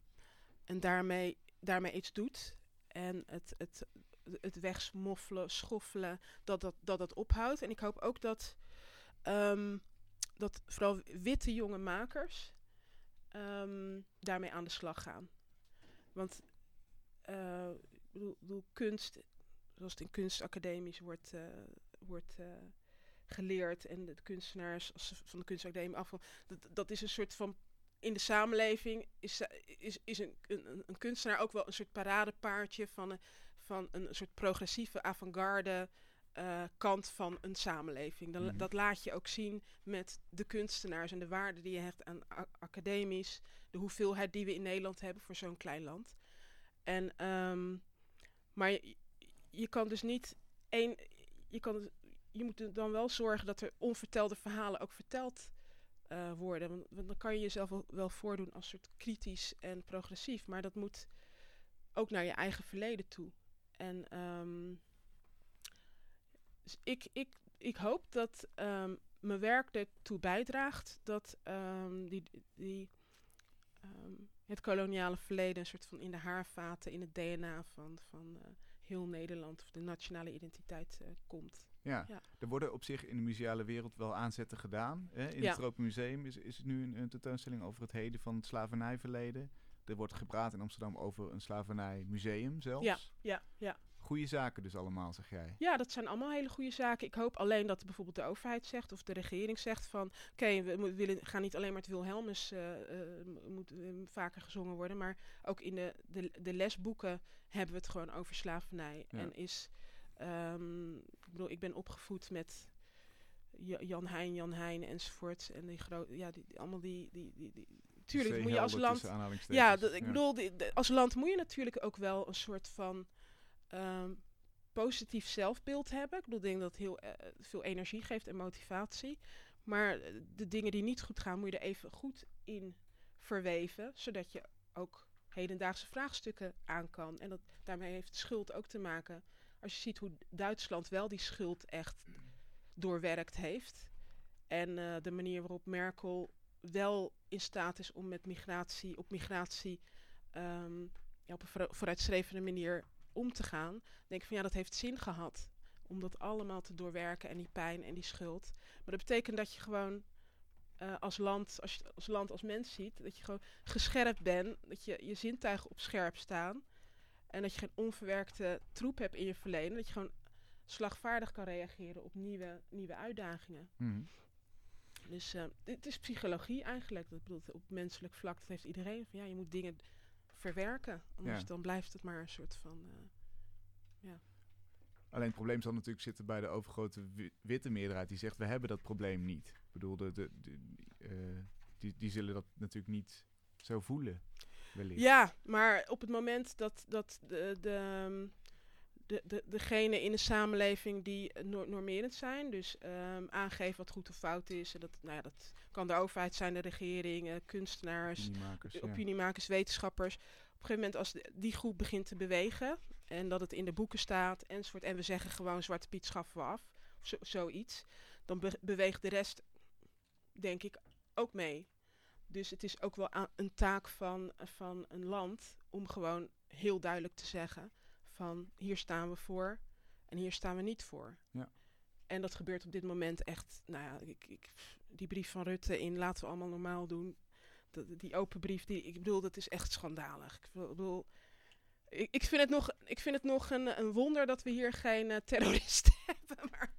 en daarmee, daarmee iets doet. En het, het, het wegsmoffelen, schoffelen, dat dat, dat dat ophoudt. En ik hoop ook dat, ehm, dat vooral witte jonge makers ehm, daarmee aan de slag gaan. Want bedoel, kunst, zoals het in kunstacademies wordt, wordt geleerd en de kunstenaars van de kunstacademie af, dat, dat is een soort van in de samenleving is, is, is een, een, een kunstenaar ook wel een soort paradepaardje van een, van een soort progressieve avant-garde eh, kant van een samenleving. Dan, Mhm. Dat laat je ook zien met de kunstenaars en de waarde die je hecht aan academisch, de hoeveelheid die we in Nederland hebben voor zo'n klein land. En, ehm, maar je, je kan dus niet één. Je, kan, je moet dan wel zorgen dat er onvertelde verhalen ook verteld eh, worden. Want, dan kan je jezelf wel, voordoen als soort kritisch en progressief. Maar dat moet ook naar je eigen verleden toe. En ehm, ik, ik, ik hoop dat ehm, mijn werk ertoe bijdraagt dat ehm, die, die, het koloniale verleden een soort van in de haarvaten, in het DNA van, van eh, heel Nederland of de nationale identiteit eh, komt. Ja. Ja. er worden op zich in de museale wereld wel aanzetten gedaan. Hè? In Ja. het Tropen Museum is, is nu een, een tentoonstelling over het heden van het slavernijverleden. Er wordt gepraat in Amsterdam over een slavernijmuseum zelfs. Ja, ja, ja. Goeie zaken dus allemaal, zeg jij. Ja, dat zijn allemaal hele goede zaken. Ik hoop alleen dat bijvoorbeeld de overheid zegt of de regering zegt van... oké, we willen, gaan niet alleen maar het Wilhelmus eh, eh, moet eh, vaker gezongen worden... maar ook in de, de, de lesboeken hebben we het gewoon over slavernij. Ja. En is... ehm, ik bedoel, ik ben opgevoed met Ja- Jan Heijn, Jan Heijn enzovoort. En die grote... Ja, die, die- allemaal die... die, die, die tuurlijk moet je als land... Ja, ik bedoel, die- de- als land moet je natuurlijk ook wel een soort van ehm, positief zelfbeeld hebben. Ik bedoel, denk dat heel eh, veel energie geeft en motivatie. Maar eh, de dingen die niet goed gaan, moet je er even goed in verweven, zodat je ook hedendaagse vraagstukken aan kan. En dat, daarmee heeft schuld ook te maken. Als je ziet hoe Duitsland wel die schuld echt doorwerkt heeft. En eh, de manier waarop Merkel wel in staat is om met migratie, op migratie ehm, op een vooru- vooruitstrevende manier om te gaan. Denk ik van ja, dat heeft zin gehad. Om dat allemaal te doorwerken en die pijn en die schuld. Maar dat betekent dat je gewoon eh, als, land, als je als land als mens ziet, dat je gewoon gescherpt bent, dat je je zintuigen op scherp staan. En dat je geen onverwerkte troep hebt in je verleden. Dat je gewoon slagvaardig kan reageren op nieuwe, nieuwe uitdagingen. Mhm. Dus eh, het is psychologie eigenlijk. Dat bedoelt op menselijk vlak, dat heeft iedereen. Van, ja, je moet dingen verwerken. Anders Ja. dan blijft het maar een soort van... eh, Alleen het probleem zal natuurlijk zitten bij de overgrote wi- witte meerderheid die zegt we hebben dat probleem niet. Ik bedoel, de, de, de- eh, die, die zullen dat natuurlijk niet zo voelen. Wellicht. Ja, maar op het moment dat, dat de, de, ehm, de, de, degenen in de samenleving die eh, nor- normerend zijn, dus ehm, aangeven wat goed of fout is, en dat, nou ja, dat kan de overheid zijn, de regering, eh, kunstenaars, Opiniemakers, ja. wetenschappers. Op een gegeven moment als de- die groep begint te bewegen en dat het in de boeken staat enzovoort, en we zeggen gewoon Zwarte Piet schaffen we af, of zo, zoiets, dan be- beweegt de rest, denk ik, ook mee. Dus het is ook wel een taak van, van een land om gewoon heel duidelijk te zeggen van hier staan we voor en hier staan we niet voor. Ja. En dat gebeurt op dit moment echt, nou ja, ik, ik, die brief van Rutte in laten we allemaal normaal doen. Dat, die open brief, die, ik bedoel, dat is echt schandalig. Ik bedoel, ik, ik vind het nog, ik vind het nog een, een wonder dat we hier geen eh, terroristen hebben. Maar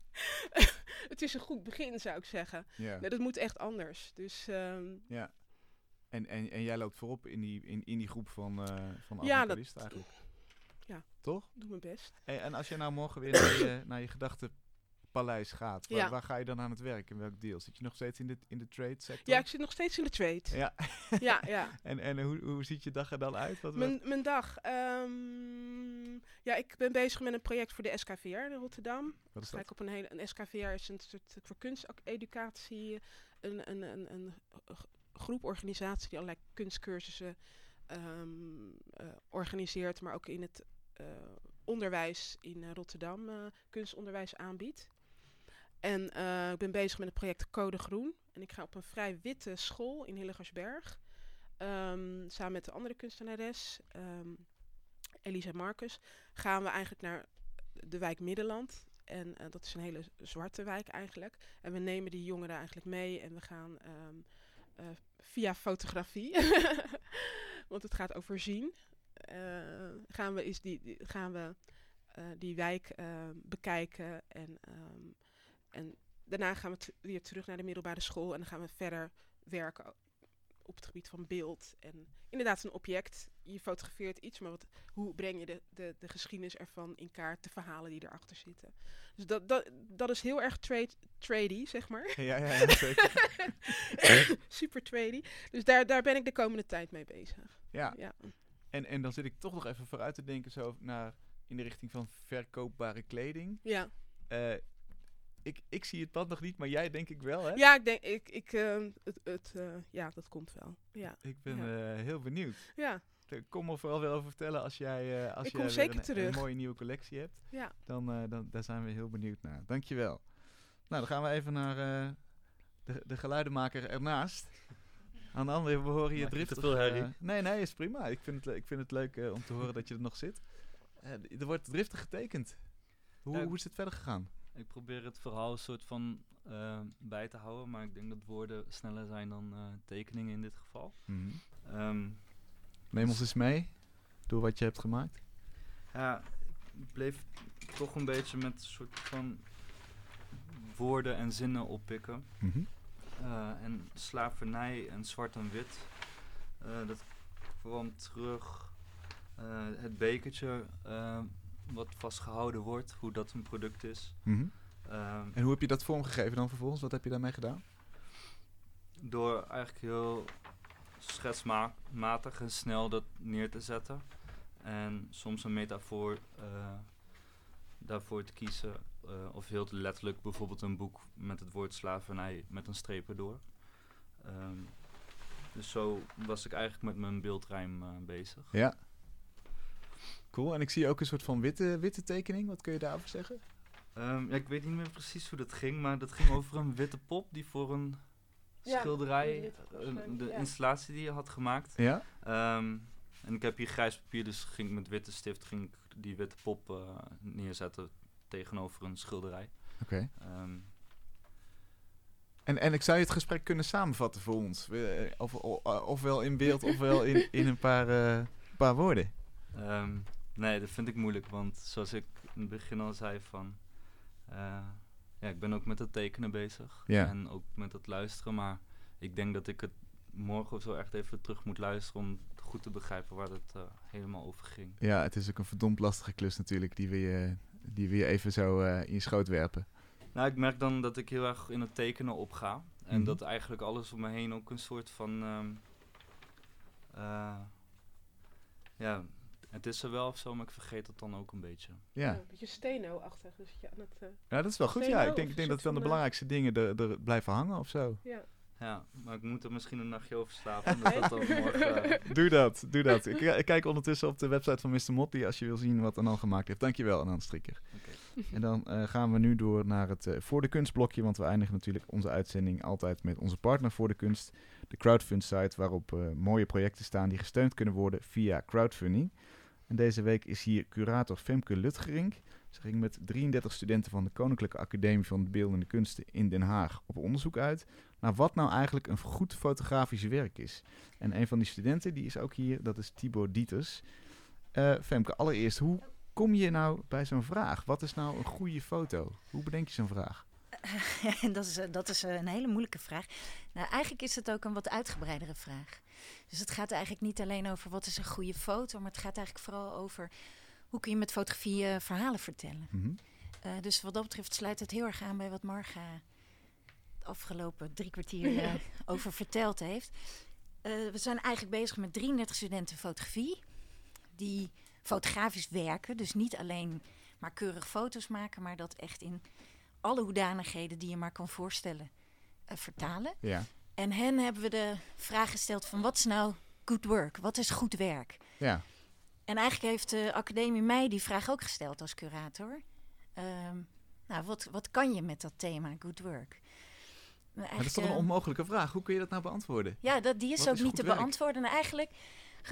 het is een goed begin, zou ik zeggen. Ja. Nee, dat moet echt anders. Dus ehm, ja. En, en, en jij loopt voorop in die, in, in die groep van, eh van Ja, eigenlijk. Ja. Toch? doe mijn best. Hey, en als je nou morgen weer naar je, naar je gedachtenpaleis gaat, waar, Ja. waar ga je dan aan het werk? In welk deel? Zit je nog steeds in de, in de trade sector? Ja, ik zit nog steeds in de trade. Ja. Ja, ja. En, en hoe, hoe ziet je dag er dan uit? Wat, Mijn, mijn dag. ehm, ja, ik ben bezig met een project voor de SKVR in Rotterdam. wat is dat? ik op een hele. Een SKVR is een soort voor kunsteducatie. Een, een, een, een groep organisatie die allerlei kunstcursussen ehm, eh, organiseert, maar ook in het onderwijs in eh, Rotterdam eh, kunstonderwijs aanbiedt. En eh, ik ben bezig met het project Code Groen. En ik ga op een vrij witte school in Hillegersberg. ehm, samen met de andere kunstenares, ehm, Elisa Marcus, gaan we eigenlijk naar de wijk Middenland. En eh, dat is een hele zwarte wijk eigenlijk. En we nemen die jongeren eigenlijk mee en we gaan ehm, eh, via fotografie, want het gaat over zien, eh, gaan we, is die, die- gaan we eh, die wijk eh, bekijken. En, ehm, en daarna gaan we weer terug naar de middelbare school en dan gaan we verder werken op het gebied van beeld. En inderdaad een object. Je fotografeert iets, maar wat, hoe breng je de, de, de geschiedenis ervan in kaart, de verhalen die erachter zitten. Dus dat, dat, dat is heel erg trade, trady, zeg maar. Ja, ja, ja, zeker. Super trady. Dus daar, daar ben ik de komende tijd mee bezig. Ja, Ja. En, en dan zit ik toch nog even vooruit te denken zo naar in de richting van verkoopbare kleding. Ja. Eh, ik, ik zie het pad nog niet, maar jij denk ik wel, hè? Ja, ik denk, ik, ik, ehm, het, het, eh, ja, dat komt wel. Ja, Ik ben Ja. eh, heel benieuwd. ja, Kom er vooral wel over vertellen als jij, als Ik jij kom weer zeker een, mooie nieuwe collectie hebt. ja. Dan, dan daar zijn we heel benieuwd naar. Dankjewel. Nou, dan gaan we even naar de, de geluidenmaker ernaast. Aan de andere, we horen je Maak je te driftig. veel herrie? eh, nee, nee, is prima. Ik vind het, ik vind het leuk eh, om te horen dat je er nog zit. Eh, er wordt driftig getekend. Hoe, Ja. hoe is het verder gegaan? Ik probeer het verhaal een soort van bij te houden, maar ik denk dat woorden sneller zijn dan eh, tekeningen in dit geval. Ehm, Neem ons eens mee door wat je hebt gemaakt. ja, ik bleef toch een beetje met een soort van woorden en zinnen oppikken. Mhm. En slavernij en zwart en wit, eh, dat kwam terug. Eh, het bekertje eh, wat vastgehouden wordt, hoe dat een product is. Mhm. Ehm, En hoe heb je dat vormgegeven dan vervolgens? Wat heb je daarmee gedaan? door eigenlijk heel schetsmatig en snel dat neer te zetten. En soms een metafoor eh, daarvoor te kiezen. Eh, of heel letterlijk bijvoorbeeld een boek met het woord slavernij met een streep erdoor. Ehm, dus zo was ik eigenlijk met mijn beeldrijm eh, bezig. Ja. Cool. En ik zie ook een soort van witte, witte tekening. Wat kun je daarover zeggen? Ehm, ja, ik weet niet meer precies hoe dat ging, maar dat ging over een witte pop die voor een Ja, schilderij, een- de ja. installatie die je had gemaakt. Ja? Ehm, en ik heb hier grijs papier, dus ging ik met witte stift ging ik die witte pop eh, neerzetten tegenover een schilderij. Oké. Ehm, En, en ik zou je het gesprek kunnen samenvatten voor ons. Eh, Of, ofwel in beeld, ofwel in, in een paar, eh, paar woorden. ehm, nee, dat vind ik moeilijk, want zoals ik in het begin al zei van... Eh, ja, ik ben ook met het tekenen bezig. Ja. En ook met het luisteren. Maar ik denk dat ik het morgen of zo echt even terug moet luisteren om goed te begrijpen waar het helemaal over ging. Ja, het is ook een verdomd lastige klus natuurlijk, die we je, die we je even zo eh, in je schoot werpen. Nou, ik merk dan dat ik heel erg in het tekenen opga. En Mhm. dat eigenlijk alles om me heen ook een soort van... ehm, eh, ja, het is er wel of zo, maar ik vergeet het dan ook een beetje. Ja. Een beetje steno-achtig. Dus ja, dat, eh, ja, dat is wel goed. Ja, ik denk, ik denk dat dan de belangrijkste dingen er, er blijven hangen of zo. ja. Ja, maar ik moet er misschien een nachtje over slapen. omdat dat dan morgen... eh, Doe dat, doe dat. Ik, ik kijk ondertussen op de website van Mr. Motley als je wil zien wat Anan gemaakt heeft. Dankjewel, Anan Strikker. Oké. En dan eh, gaan we nu door naar het eh, Voor de Kunst blokje, want we eindigen natuurlijk onze uitzending altijd met onze partner Voor de Kunst, de crowdfund site waarop eh, mooie projecten staan die gesteund kunnen worden via crowdfunding. En deze week is hier curator Femke Lutgerink. Ze ging met 33 studenten van de Koninklijke Academie van de Beeldende Kunsten in Den Haag op onderzoek uit naar wat nou eigenlijk een goed fotografisch werk is. En een van die studenten die is ook hier, dat is Tibor Dieters. Eh, Femke, allereerst, hoe kom je nou bij zo'n vraag? Wat is nou een goede foto? Hoe bedenk je zo'n vraag? dat is, eh, dat is eh, een hele moeilijke vraag. Nou, eigenlijk is het ook een wat uitgebreidere vraag. Dus het gaat eigenlijk niet alleen over wat is een goede foto, maar het gaat eigenlijk vooral over hoe kun je met fotografie eh, verhalen vertellen. Mhm. Eh, dus wat dat betreft sluit het heel erg aan bij wat Marga de afgelopen drie kwartier eh, over verteld heeft. We zijn eigenlijk bezig met 33 studenten fotografie. Die fotografisch werken. Dus niet alleen maar keurig foto's maken, maar dat echt in alle hoedanigheden die je maar kan voorstellen vertalen. Ja. En hen hebben we de vraag gesteld van wat is nou good work? Wat is goed werk? Ja. En eigenlijk heeft de academie mij die vraag ook gesteld als curator. Ehm, nou, wat, wat kan je met dat thema good work? Maar dat is toch een eh, onmogelijke vraag. Hoe kun je dat nou beantwoorden? ja, dat, die is Wat ook is niet te werk? beantwoorden. En eigenlijk,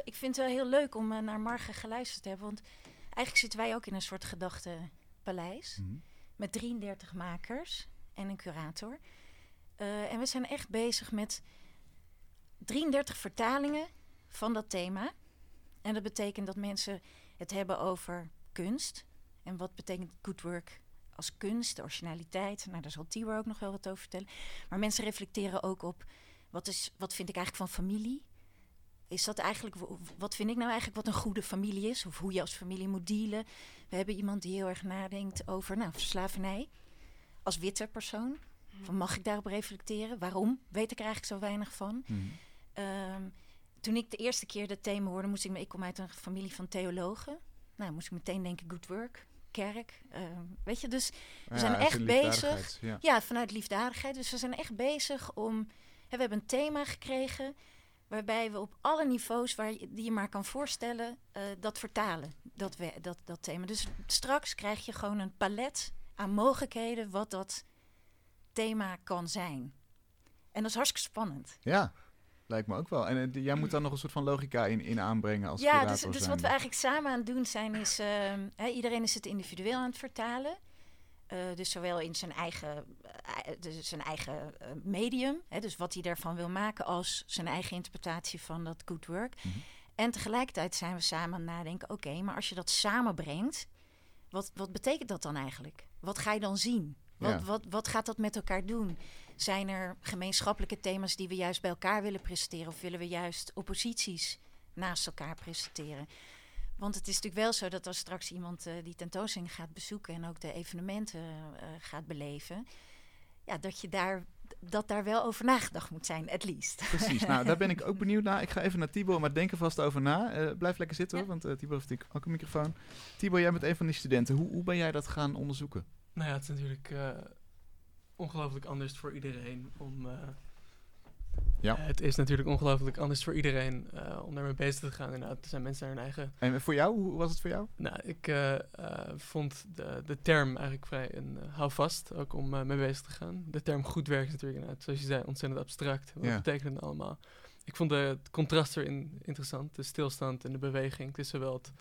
ik vind het wel heel leuk om eh, naar Marga geluisterd te hebben. Want eigenlijk zitten wij ook in een soort gedachtenpaleis. Mhm. Met 33 makers en een curator. Eh, en we zijn echt bezig met 33 vertalingen van dat thema. En dat betekent dat mensen het hebben over kunst. En wat betekent good work als kunst, de originaliteit. Nou, daar zal Tibor ook nog wel wat over vertellen. Maar mensen reflecteren ook op wat, is, wat vind ik eigenlijk van familie. Is dat eigenlijk, wat vind ik nou eigenlijk wat een goede familie is? Of hoe je als familie moet dealen. We hebben iemand die heel erg nadenkt over nou, slavernij. Als witte persoon. Van, mag ik daarop reflecteren? Waarom? Weet ik er eigenlijk zo weinig van? Ehm, toen ik de eerste keer dat thema hoorde, moest ik me. Ik kom uit een familie van theologen. Nou, moest ik meteen denken: good work, kerk. ehm, weet je, dus Ja, zijn echt bezig. Ja. ja, vanuit liefdadigheid. Dus we zijn echt bezig om. Hè, we hebben een thema gekregen. Waarbij we op alle niveaus waar je, die je maar kan voorstellen, eh, dat vertalen. Dat, we, dat, dat thema. Dus straks krijg je gewoon een palet aan mogelijkheden wat dat thema kan zijn. En dat is hartstikke spannend. Ja, lijkt me ook wel. En eh, jij moet dan nog een soort van logica in, in aanbrengen als ja, dus, dus wat we eigenlijk samen aan het doen zijn is... ehm, hè, iedereen is het individueel aan het vertalen. Eh, dus zowel in zijn eigen, eh, dus zijn eigen medium, hè, dus wat hij daarvan wil maken, als zijn eigen interpretatie van dat good work. Mhm. En tegelijkertijd zijn we samen aan het nadenken: oké, maar als je dat samenbrengt, wat, wat betekent dat dan eigenlijk? Wat ga je dan zien? Wat, Ja. wat, wat gaat dat met elkaar doen? Zijn er gemeenschappelijke thema's die we juist bij elkaar willen presenteren? Of willen we juist opposities naast elkaar presenteren? Want het is natuurlijk wel zo dat als straks iemand eh, die tentoonstelling gaat bezoeken en ook de evenementen eh, gaat beleven, ja, dat je daar dat daar wel over nagedacht moet zijn, at least. Precies, nou daar ben ik ook benieuwd naar. Ik ga even naar Tibor, maar denk er vast over na. Eh, blijf lekker zitten hoor, want eh, Tibor heeft natuurlijk ook een microfoon. Tibor, jij bent een van die studenten. Hoe, hoe ben jij dat gaan onderzoeken? Nou ja, het is natuurlijk eh, ongelooflijk anders voor iedereen om. eh, Ja. Het is natuurlijk ongelooflijk anders voor iedereen eh, om daarmee bezig te gaan. Inderdaad, er zijn mensen naar hun eigen. En voor jou, hoe was het voor jou? Nou, ik eh, eh, vond de, de term eigenlijk vrij een uh, houvast, ook om eh, mee bezig te gaan. De term goed werk is natuurlijk inderdaad, zoals je zei, ontzettend abstract. Wat Ja. betekent het allemaal? Ik vond de, het contrast erin interessant, de stilstand en de beweging. Is zowel het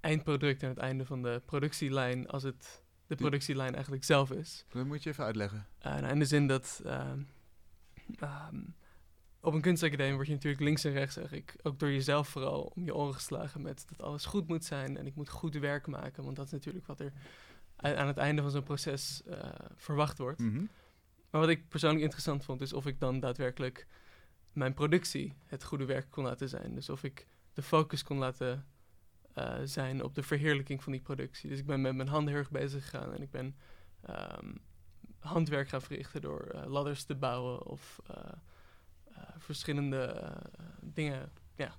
eindproduct en het einde van de productielijn als het de productielijn eigenlijk zelf is. Dat moet je even uitleggen. Uh, nou, in de zin dat ehm, ehm, op een kunstacademie word je natuurlijk links en rechts eigenlijk ook door jezelf vooral om je oren geslagen met dat alles goed moet zijn en ik moet goed werk maken, want dat is natuurlijk wat er aan het einde van zo'n proces eh, verwacht wordt. Mhm. Maar wat ik persoonlijk interessant vond, is of ik dan daadwerkelijk mijn productie het goede werk kon laten zijn. Dus of ik de focus kon laten eh, zijn op de verheerlijking van die productie. Dus ik ben met mijn handen heel erg bezig gegaan en ik ben ehm, handwerk gaan verrichten door eh, ladders te bouwen of eh, verschillende dingen ja,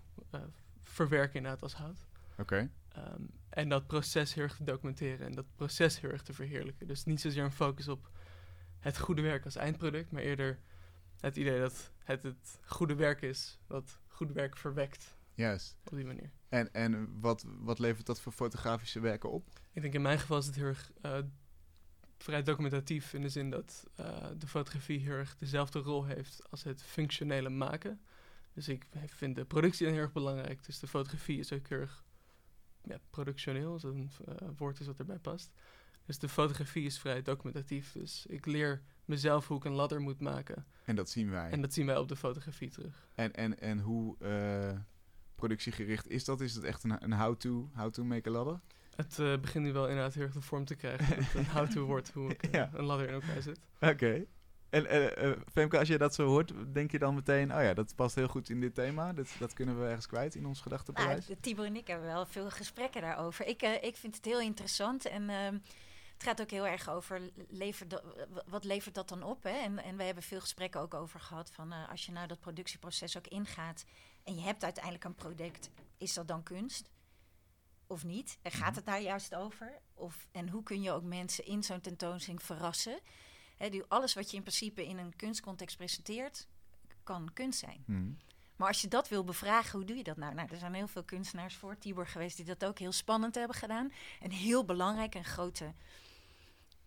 verwerken inderdaad als hout. Oké. Ehm, en dat proces heel erg te documenteren en dat proces heel erg te verheerlijken. Dus niet zozeer een focus op het goede werk als eindproduct, maar eerder het idee dat het het goede werk is wat goed werk verwekt Juist. op die manier. En, en wat, wat levert dat voor fotografische werken op? Ik denk in mijn geval is het heel erg eh, vrij documentatief in de zin dat eh, de fotografie heel erg dezelfde rol heeft als het functionele maken. Dus ik vind de productie dan heel erg belangrijk. Dus de fotografie is ook heel erg ja, productioneel, als een eh, woord is wat erbij past. Dus de fotografie is vrij documentatief. Dus ik leer mezelf hoe ik een ladder moet maken. En dat zien wij. En dat zien wij op de fotografie terug. En, en, en hoe productiegericht is dat? Is dat echt een, een how-to, how to make a ladder? Het eh, begint nu wel inderdaad heel erg de vorm te krijgen. dat het een how-to wordt hoe ik eh, Ja. een ladder in elkaar zet. Oké. En eh, Femke, als je dat zo hoort, denk je dan meteen... oh ja, dat past heel goed in dit thema. Dat, dat kunnen we ergens kwijt in ons Nou, gedachtenpaleis. de- Tibor en ik hebben wel veel gesprekken daarover. Ik, eh, ik vind het heel interessant en ehm, het gaat ook heel erg over levert wat levert dat dan op. Hè? En, en wij hebben veel gesprekken ook over gehad van eh, als je nou dat productieproces ook ingaat en je hebt uiteindelijk een product, is dat dan kunst? Of niet? En gaat het daar juist over? Of, en hoe kun je ook mensen in zo'n tentoonstelling verrassen? Alles wat je in principe in een kunstcontext presenteert, kan kunst zijn. Mhm. Maar als je dat wil bevragen, hoe doe je dat nou? Nou, er zijn heel veel kunstenaars voor Tibor geweest die dat ook heel spannend hebben gedaan. En heel belangrijk en grote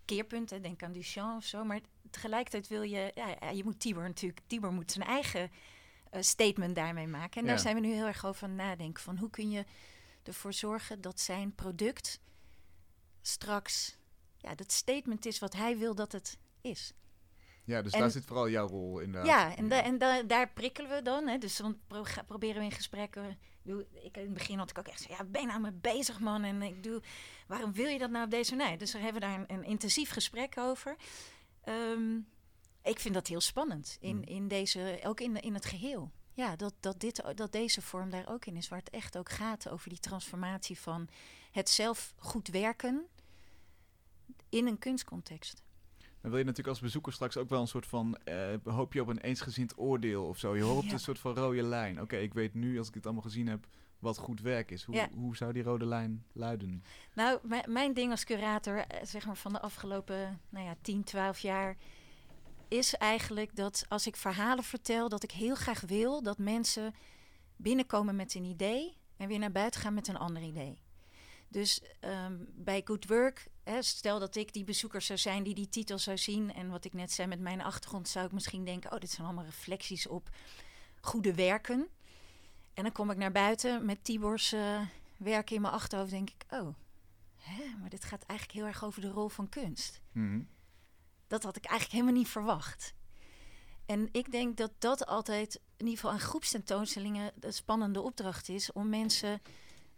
keerpunten. Denk aan Duchamp of zo. Maar tegelijkertijd wil je... Ja, je moet Tibor natuurlijk... Tibor moet zijn eigen statement daarmee maken. En daar zijn we nu heel erg over aan nadenken. Van hoe kun je ervoor zorgen dat zijn product straks... Ja, dat statement is wat hij wil dat het is. Ja, dus En- daar zit vooral jouw rol in. Ja, en, da- en da- daar prikkelen we dan. Hè. Dus dan pro- proberen we in gesprekken. ik Doe, ik, in het begin had ik ook echt zo, ja, ben je nou mee bezig, man? En ik doe, waarom wil je dat nou op deze manier? Dus we hebben daar een, een intensief gesprek over. Ehm, ik vind dat heel spannend, in, Mm. in deze, ook in, in het geheel. Ja, dat, dat, dit, dat deze vorm daar ook in is, waar het echt ook gaat over die transformatie van het zelf goed werken in een kunstcontext. Dan wil je natuurlijk als bezoeker straks ook wel een soort van... eh, hoop je op een eensgezind oordeel of zo. Je hoopt Ja. een soort van rode lijn. Oké, ik weet nu, als ik het allemaal gezien heb, wat goed werk is. Hoe, Ja. hoe zou die rode lijn luiden? Nou, mijn, mijn ding als curator, eh, zeg maar van de afgelopen nou ja, 10, 12 jaar, is eigenlijk dat als ik verhalen vertel, dat ik heel graag wil dat mensen binnenkomen met een idee en weer naar buiten gaan met een ander idee. Dus ehm, bij Good Work, hè, stel dat ik die bezoeker zou zijn die die titel zou zien. En wat ik net zei met mijn achtergrond, zou ik misschien denken: oh, dit zijn allemaal reflecties op goede werken. En dan kom ik naar buiten met Tibor's eh, werk in mijn achterhoofd, denk ik: oh, hè, maar dit gaat eigenlijk heel erg over de rol van kunst. Mhm. Dat had ik eigenlijk helemaal niet verwacht. En ik denk dat dat altijd, in ieder geval aan groepstentoonstellingen, de spannende opdracht is om mensen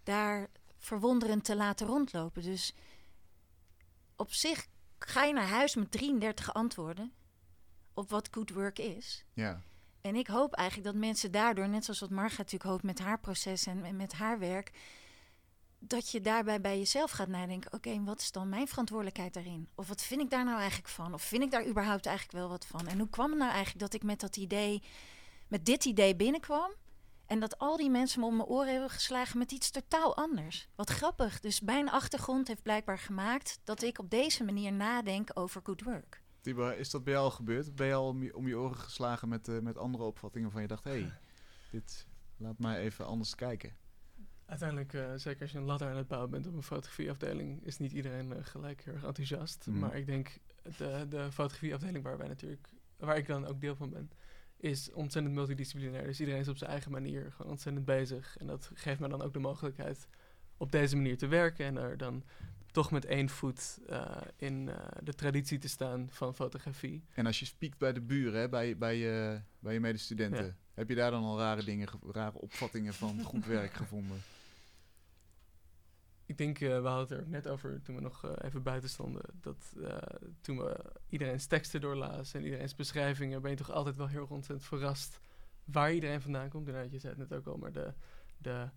daar verwonderend te laten rondlopen. Dus op zich ga je naar huis met 33 antwoorden op wat good work is. Ja. En ik hoop eigenlijk dat mensen daardoor, net zoals wat Marga natuurlijk hoopt met haar proces en, en met haar werk, dat je daarbij bij jezelf gaat nadenken: oké, wat is dan mijn verantwoordelijkheid daarin? Of wat vind ik daar nou eigenlijk van? Of vind ik daar überhaupt eigenlijk wel wat van? En hoe kwam het nou eigenlijk dat ik met dat idee, met dit idee binnenkwam? En dat al die mensen me om mijn oren hebben geslagen met iets totaal anders. Wat grappig. Dus mijn achtergrond heeft blijkbaar gemaakt dat ik op deze manier nadenk over good work. Tibor, is dat bij jou al gebeurd? Ben je al om je, om je oren geslagen met, eh, met andere opvattingen van je dacht... hé, hey, dit laat mij even anders kijken. Uiteindelijk, eh, zeker als je een ladder aan het bouwen bent op een fotografieafdeling, is niet iedereen eh, gelijk heel erg enthousiast. Mhm. Maar ik denk, de, de fotografieafdeling waar wij natuurlijk, waar ik dan ook deel van ben, is ontzettend multidisciplinair. Dus iedereen is op zijn eigen manier gewoon ontzettend bezig. En dat geeft me dan ook de mogelijkheid op deze manier te werken en er dan toch met één voet eh, in de traditie te staan van fotografie. En als je spiekt bij de buren, hè, bij, bij, je, bij je medestudenten... Ja. heb je daar dan al rare dingen, ge- rare opvattingen van goed werk gevonden? Ik denk, eh, we hadden het er net over toen we nog eh, even buiten stonden. Dat eh, toen we iedereen's teksten doorlazen en iedereen's beschrijvingen, ben je toch altijd wel heel ontzettend verrast waar iedereen vandaan komt. Inderdaad, je zei het net ook al, maar de, de,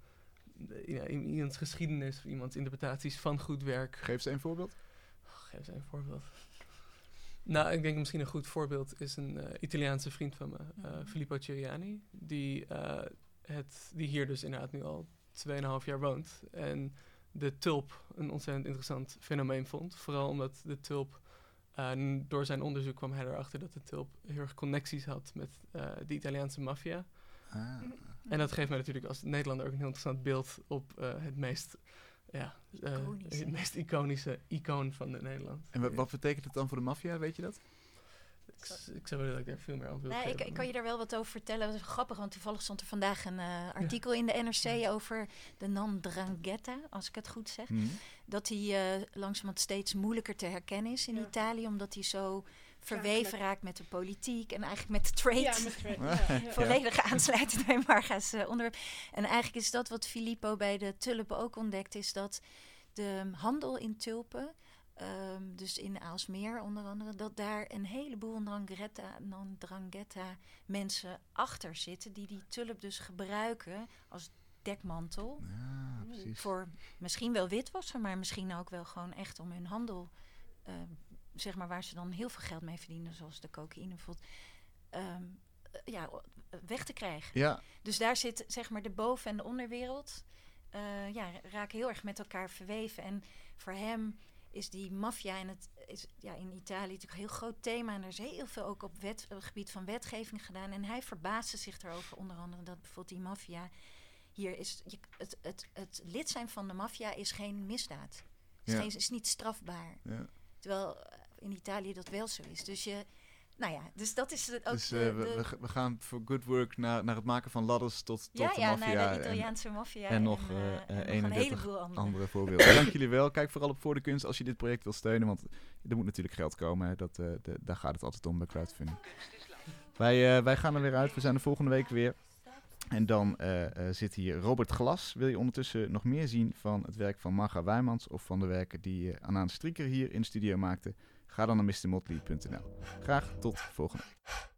de- ja, i- iemands geschiedenis, of iemands interpretaties van goed werk. Geef eens een voorbeeld. Geef eens een voorbeeld. Nou, ik denk misschien een goed voorbeeld is een Italiaanse vriend van me, Mhm. Filippo Ciriani, die, het, die hier dus inderdaad nu al 2,5 jaar woont. En de tulp een ontzettend interessant fenomeen vond. Vooral omdat de tulp, eh, door zijn onderzoek kwam hij erachter dat de tulp heel erg connecties had met eh, de Italiaanse maffia. Ah. En dat geeft mij natuurlijk als Nederlander ook een heel interessant beeld op eh, het meest... Ja, eh, Iconische. het meest iconische icoon van Nederland. En wa- wat betekent het dan voor de maffia, weet je dat? Ik, zou willen dat ik daar veel meer aan wil Nee, ik, kan je daar wel wat over vertellen. Dat is grappig, want toevallig stond er vandaag een eh, artikel in de NRC over de Nandrangheta, als ik het goed zeg. Mhm. Dat die eh langzamerhand steeds moeilijker te herkennen is in Ja. Italië, omdat hij zo verweven raakt met de politiek en eigenlijk met de trade. Ja, met trade, ja, ja. Volledig aansluitend bij Marga's eh, onderwerp. En eigenlijk is dat wat Filippo bij de tulpen ook ontdekt, is dat de handel in tulpen, ehm, dus in Aalsmeer onder andere, dat daar een heleboel Ndrangheta, mensen achter zitten, die die tulp dus gebruiken als dekmantel. Ja, precies. Voor misschien wel witwassen, maar misschien ook wel gewoon echt om hun handel, eh, zeg maar waar ze dan heel veel geld mee verdienen, zoals de cocaïne bijvoorbeeld, ehm, eh, ja, weg te krijgen. Ja, Dus daar zit zeg maar de boven- en de onderwereld, eh, ja, raken heel erg met elkaar verweven. En voor hem is die maffia en het is ja, in Italië natuurlijk een heel groot thema. En er is heel veel ook op wet, op het gebied van wetgeving gedaan. En hij verbaasde zich erover, onder andere dat bijvoorbeeld die maffia hier is. Je, het, het, het lid zijn van de maffia is geen misdaad. Is, Ja. geen, is niet strafbaar. ja. Terwijl in Italië dat wel zo is. Dus je, nou ja, dus dat is het ook. Dus de- eh, we, de- we, we gaan voor good work naar, naar het maken van ladders tot, tot ja, de ja, maffia. naar de Italiaanse maffia. en nog, eh, eh, en nog 31 een heleboel andere. andere voorbeelden. Dank jullie wel. Kijk vooral op Voor de Kunst als je dit project wil steunen. Want er moet natuurlijk geld komen. hè. Dat, de- daar gaat het altijd om bij crowdfunding. Wij, wij gaan er weer uit. We zijn er volgende week weer. En dan zit hier Robert Glas. Wil je ondertussen nog meer zien van het werk van Marga Wijmans... of van de werken die Anaan Strieker hier in de studio maakte? Ga dan naar mrmotley.nl. Graag tot volgende week.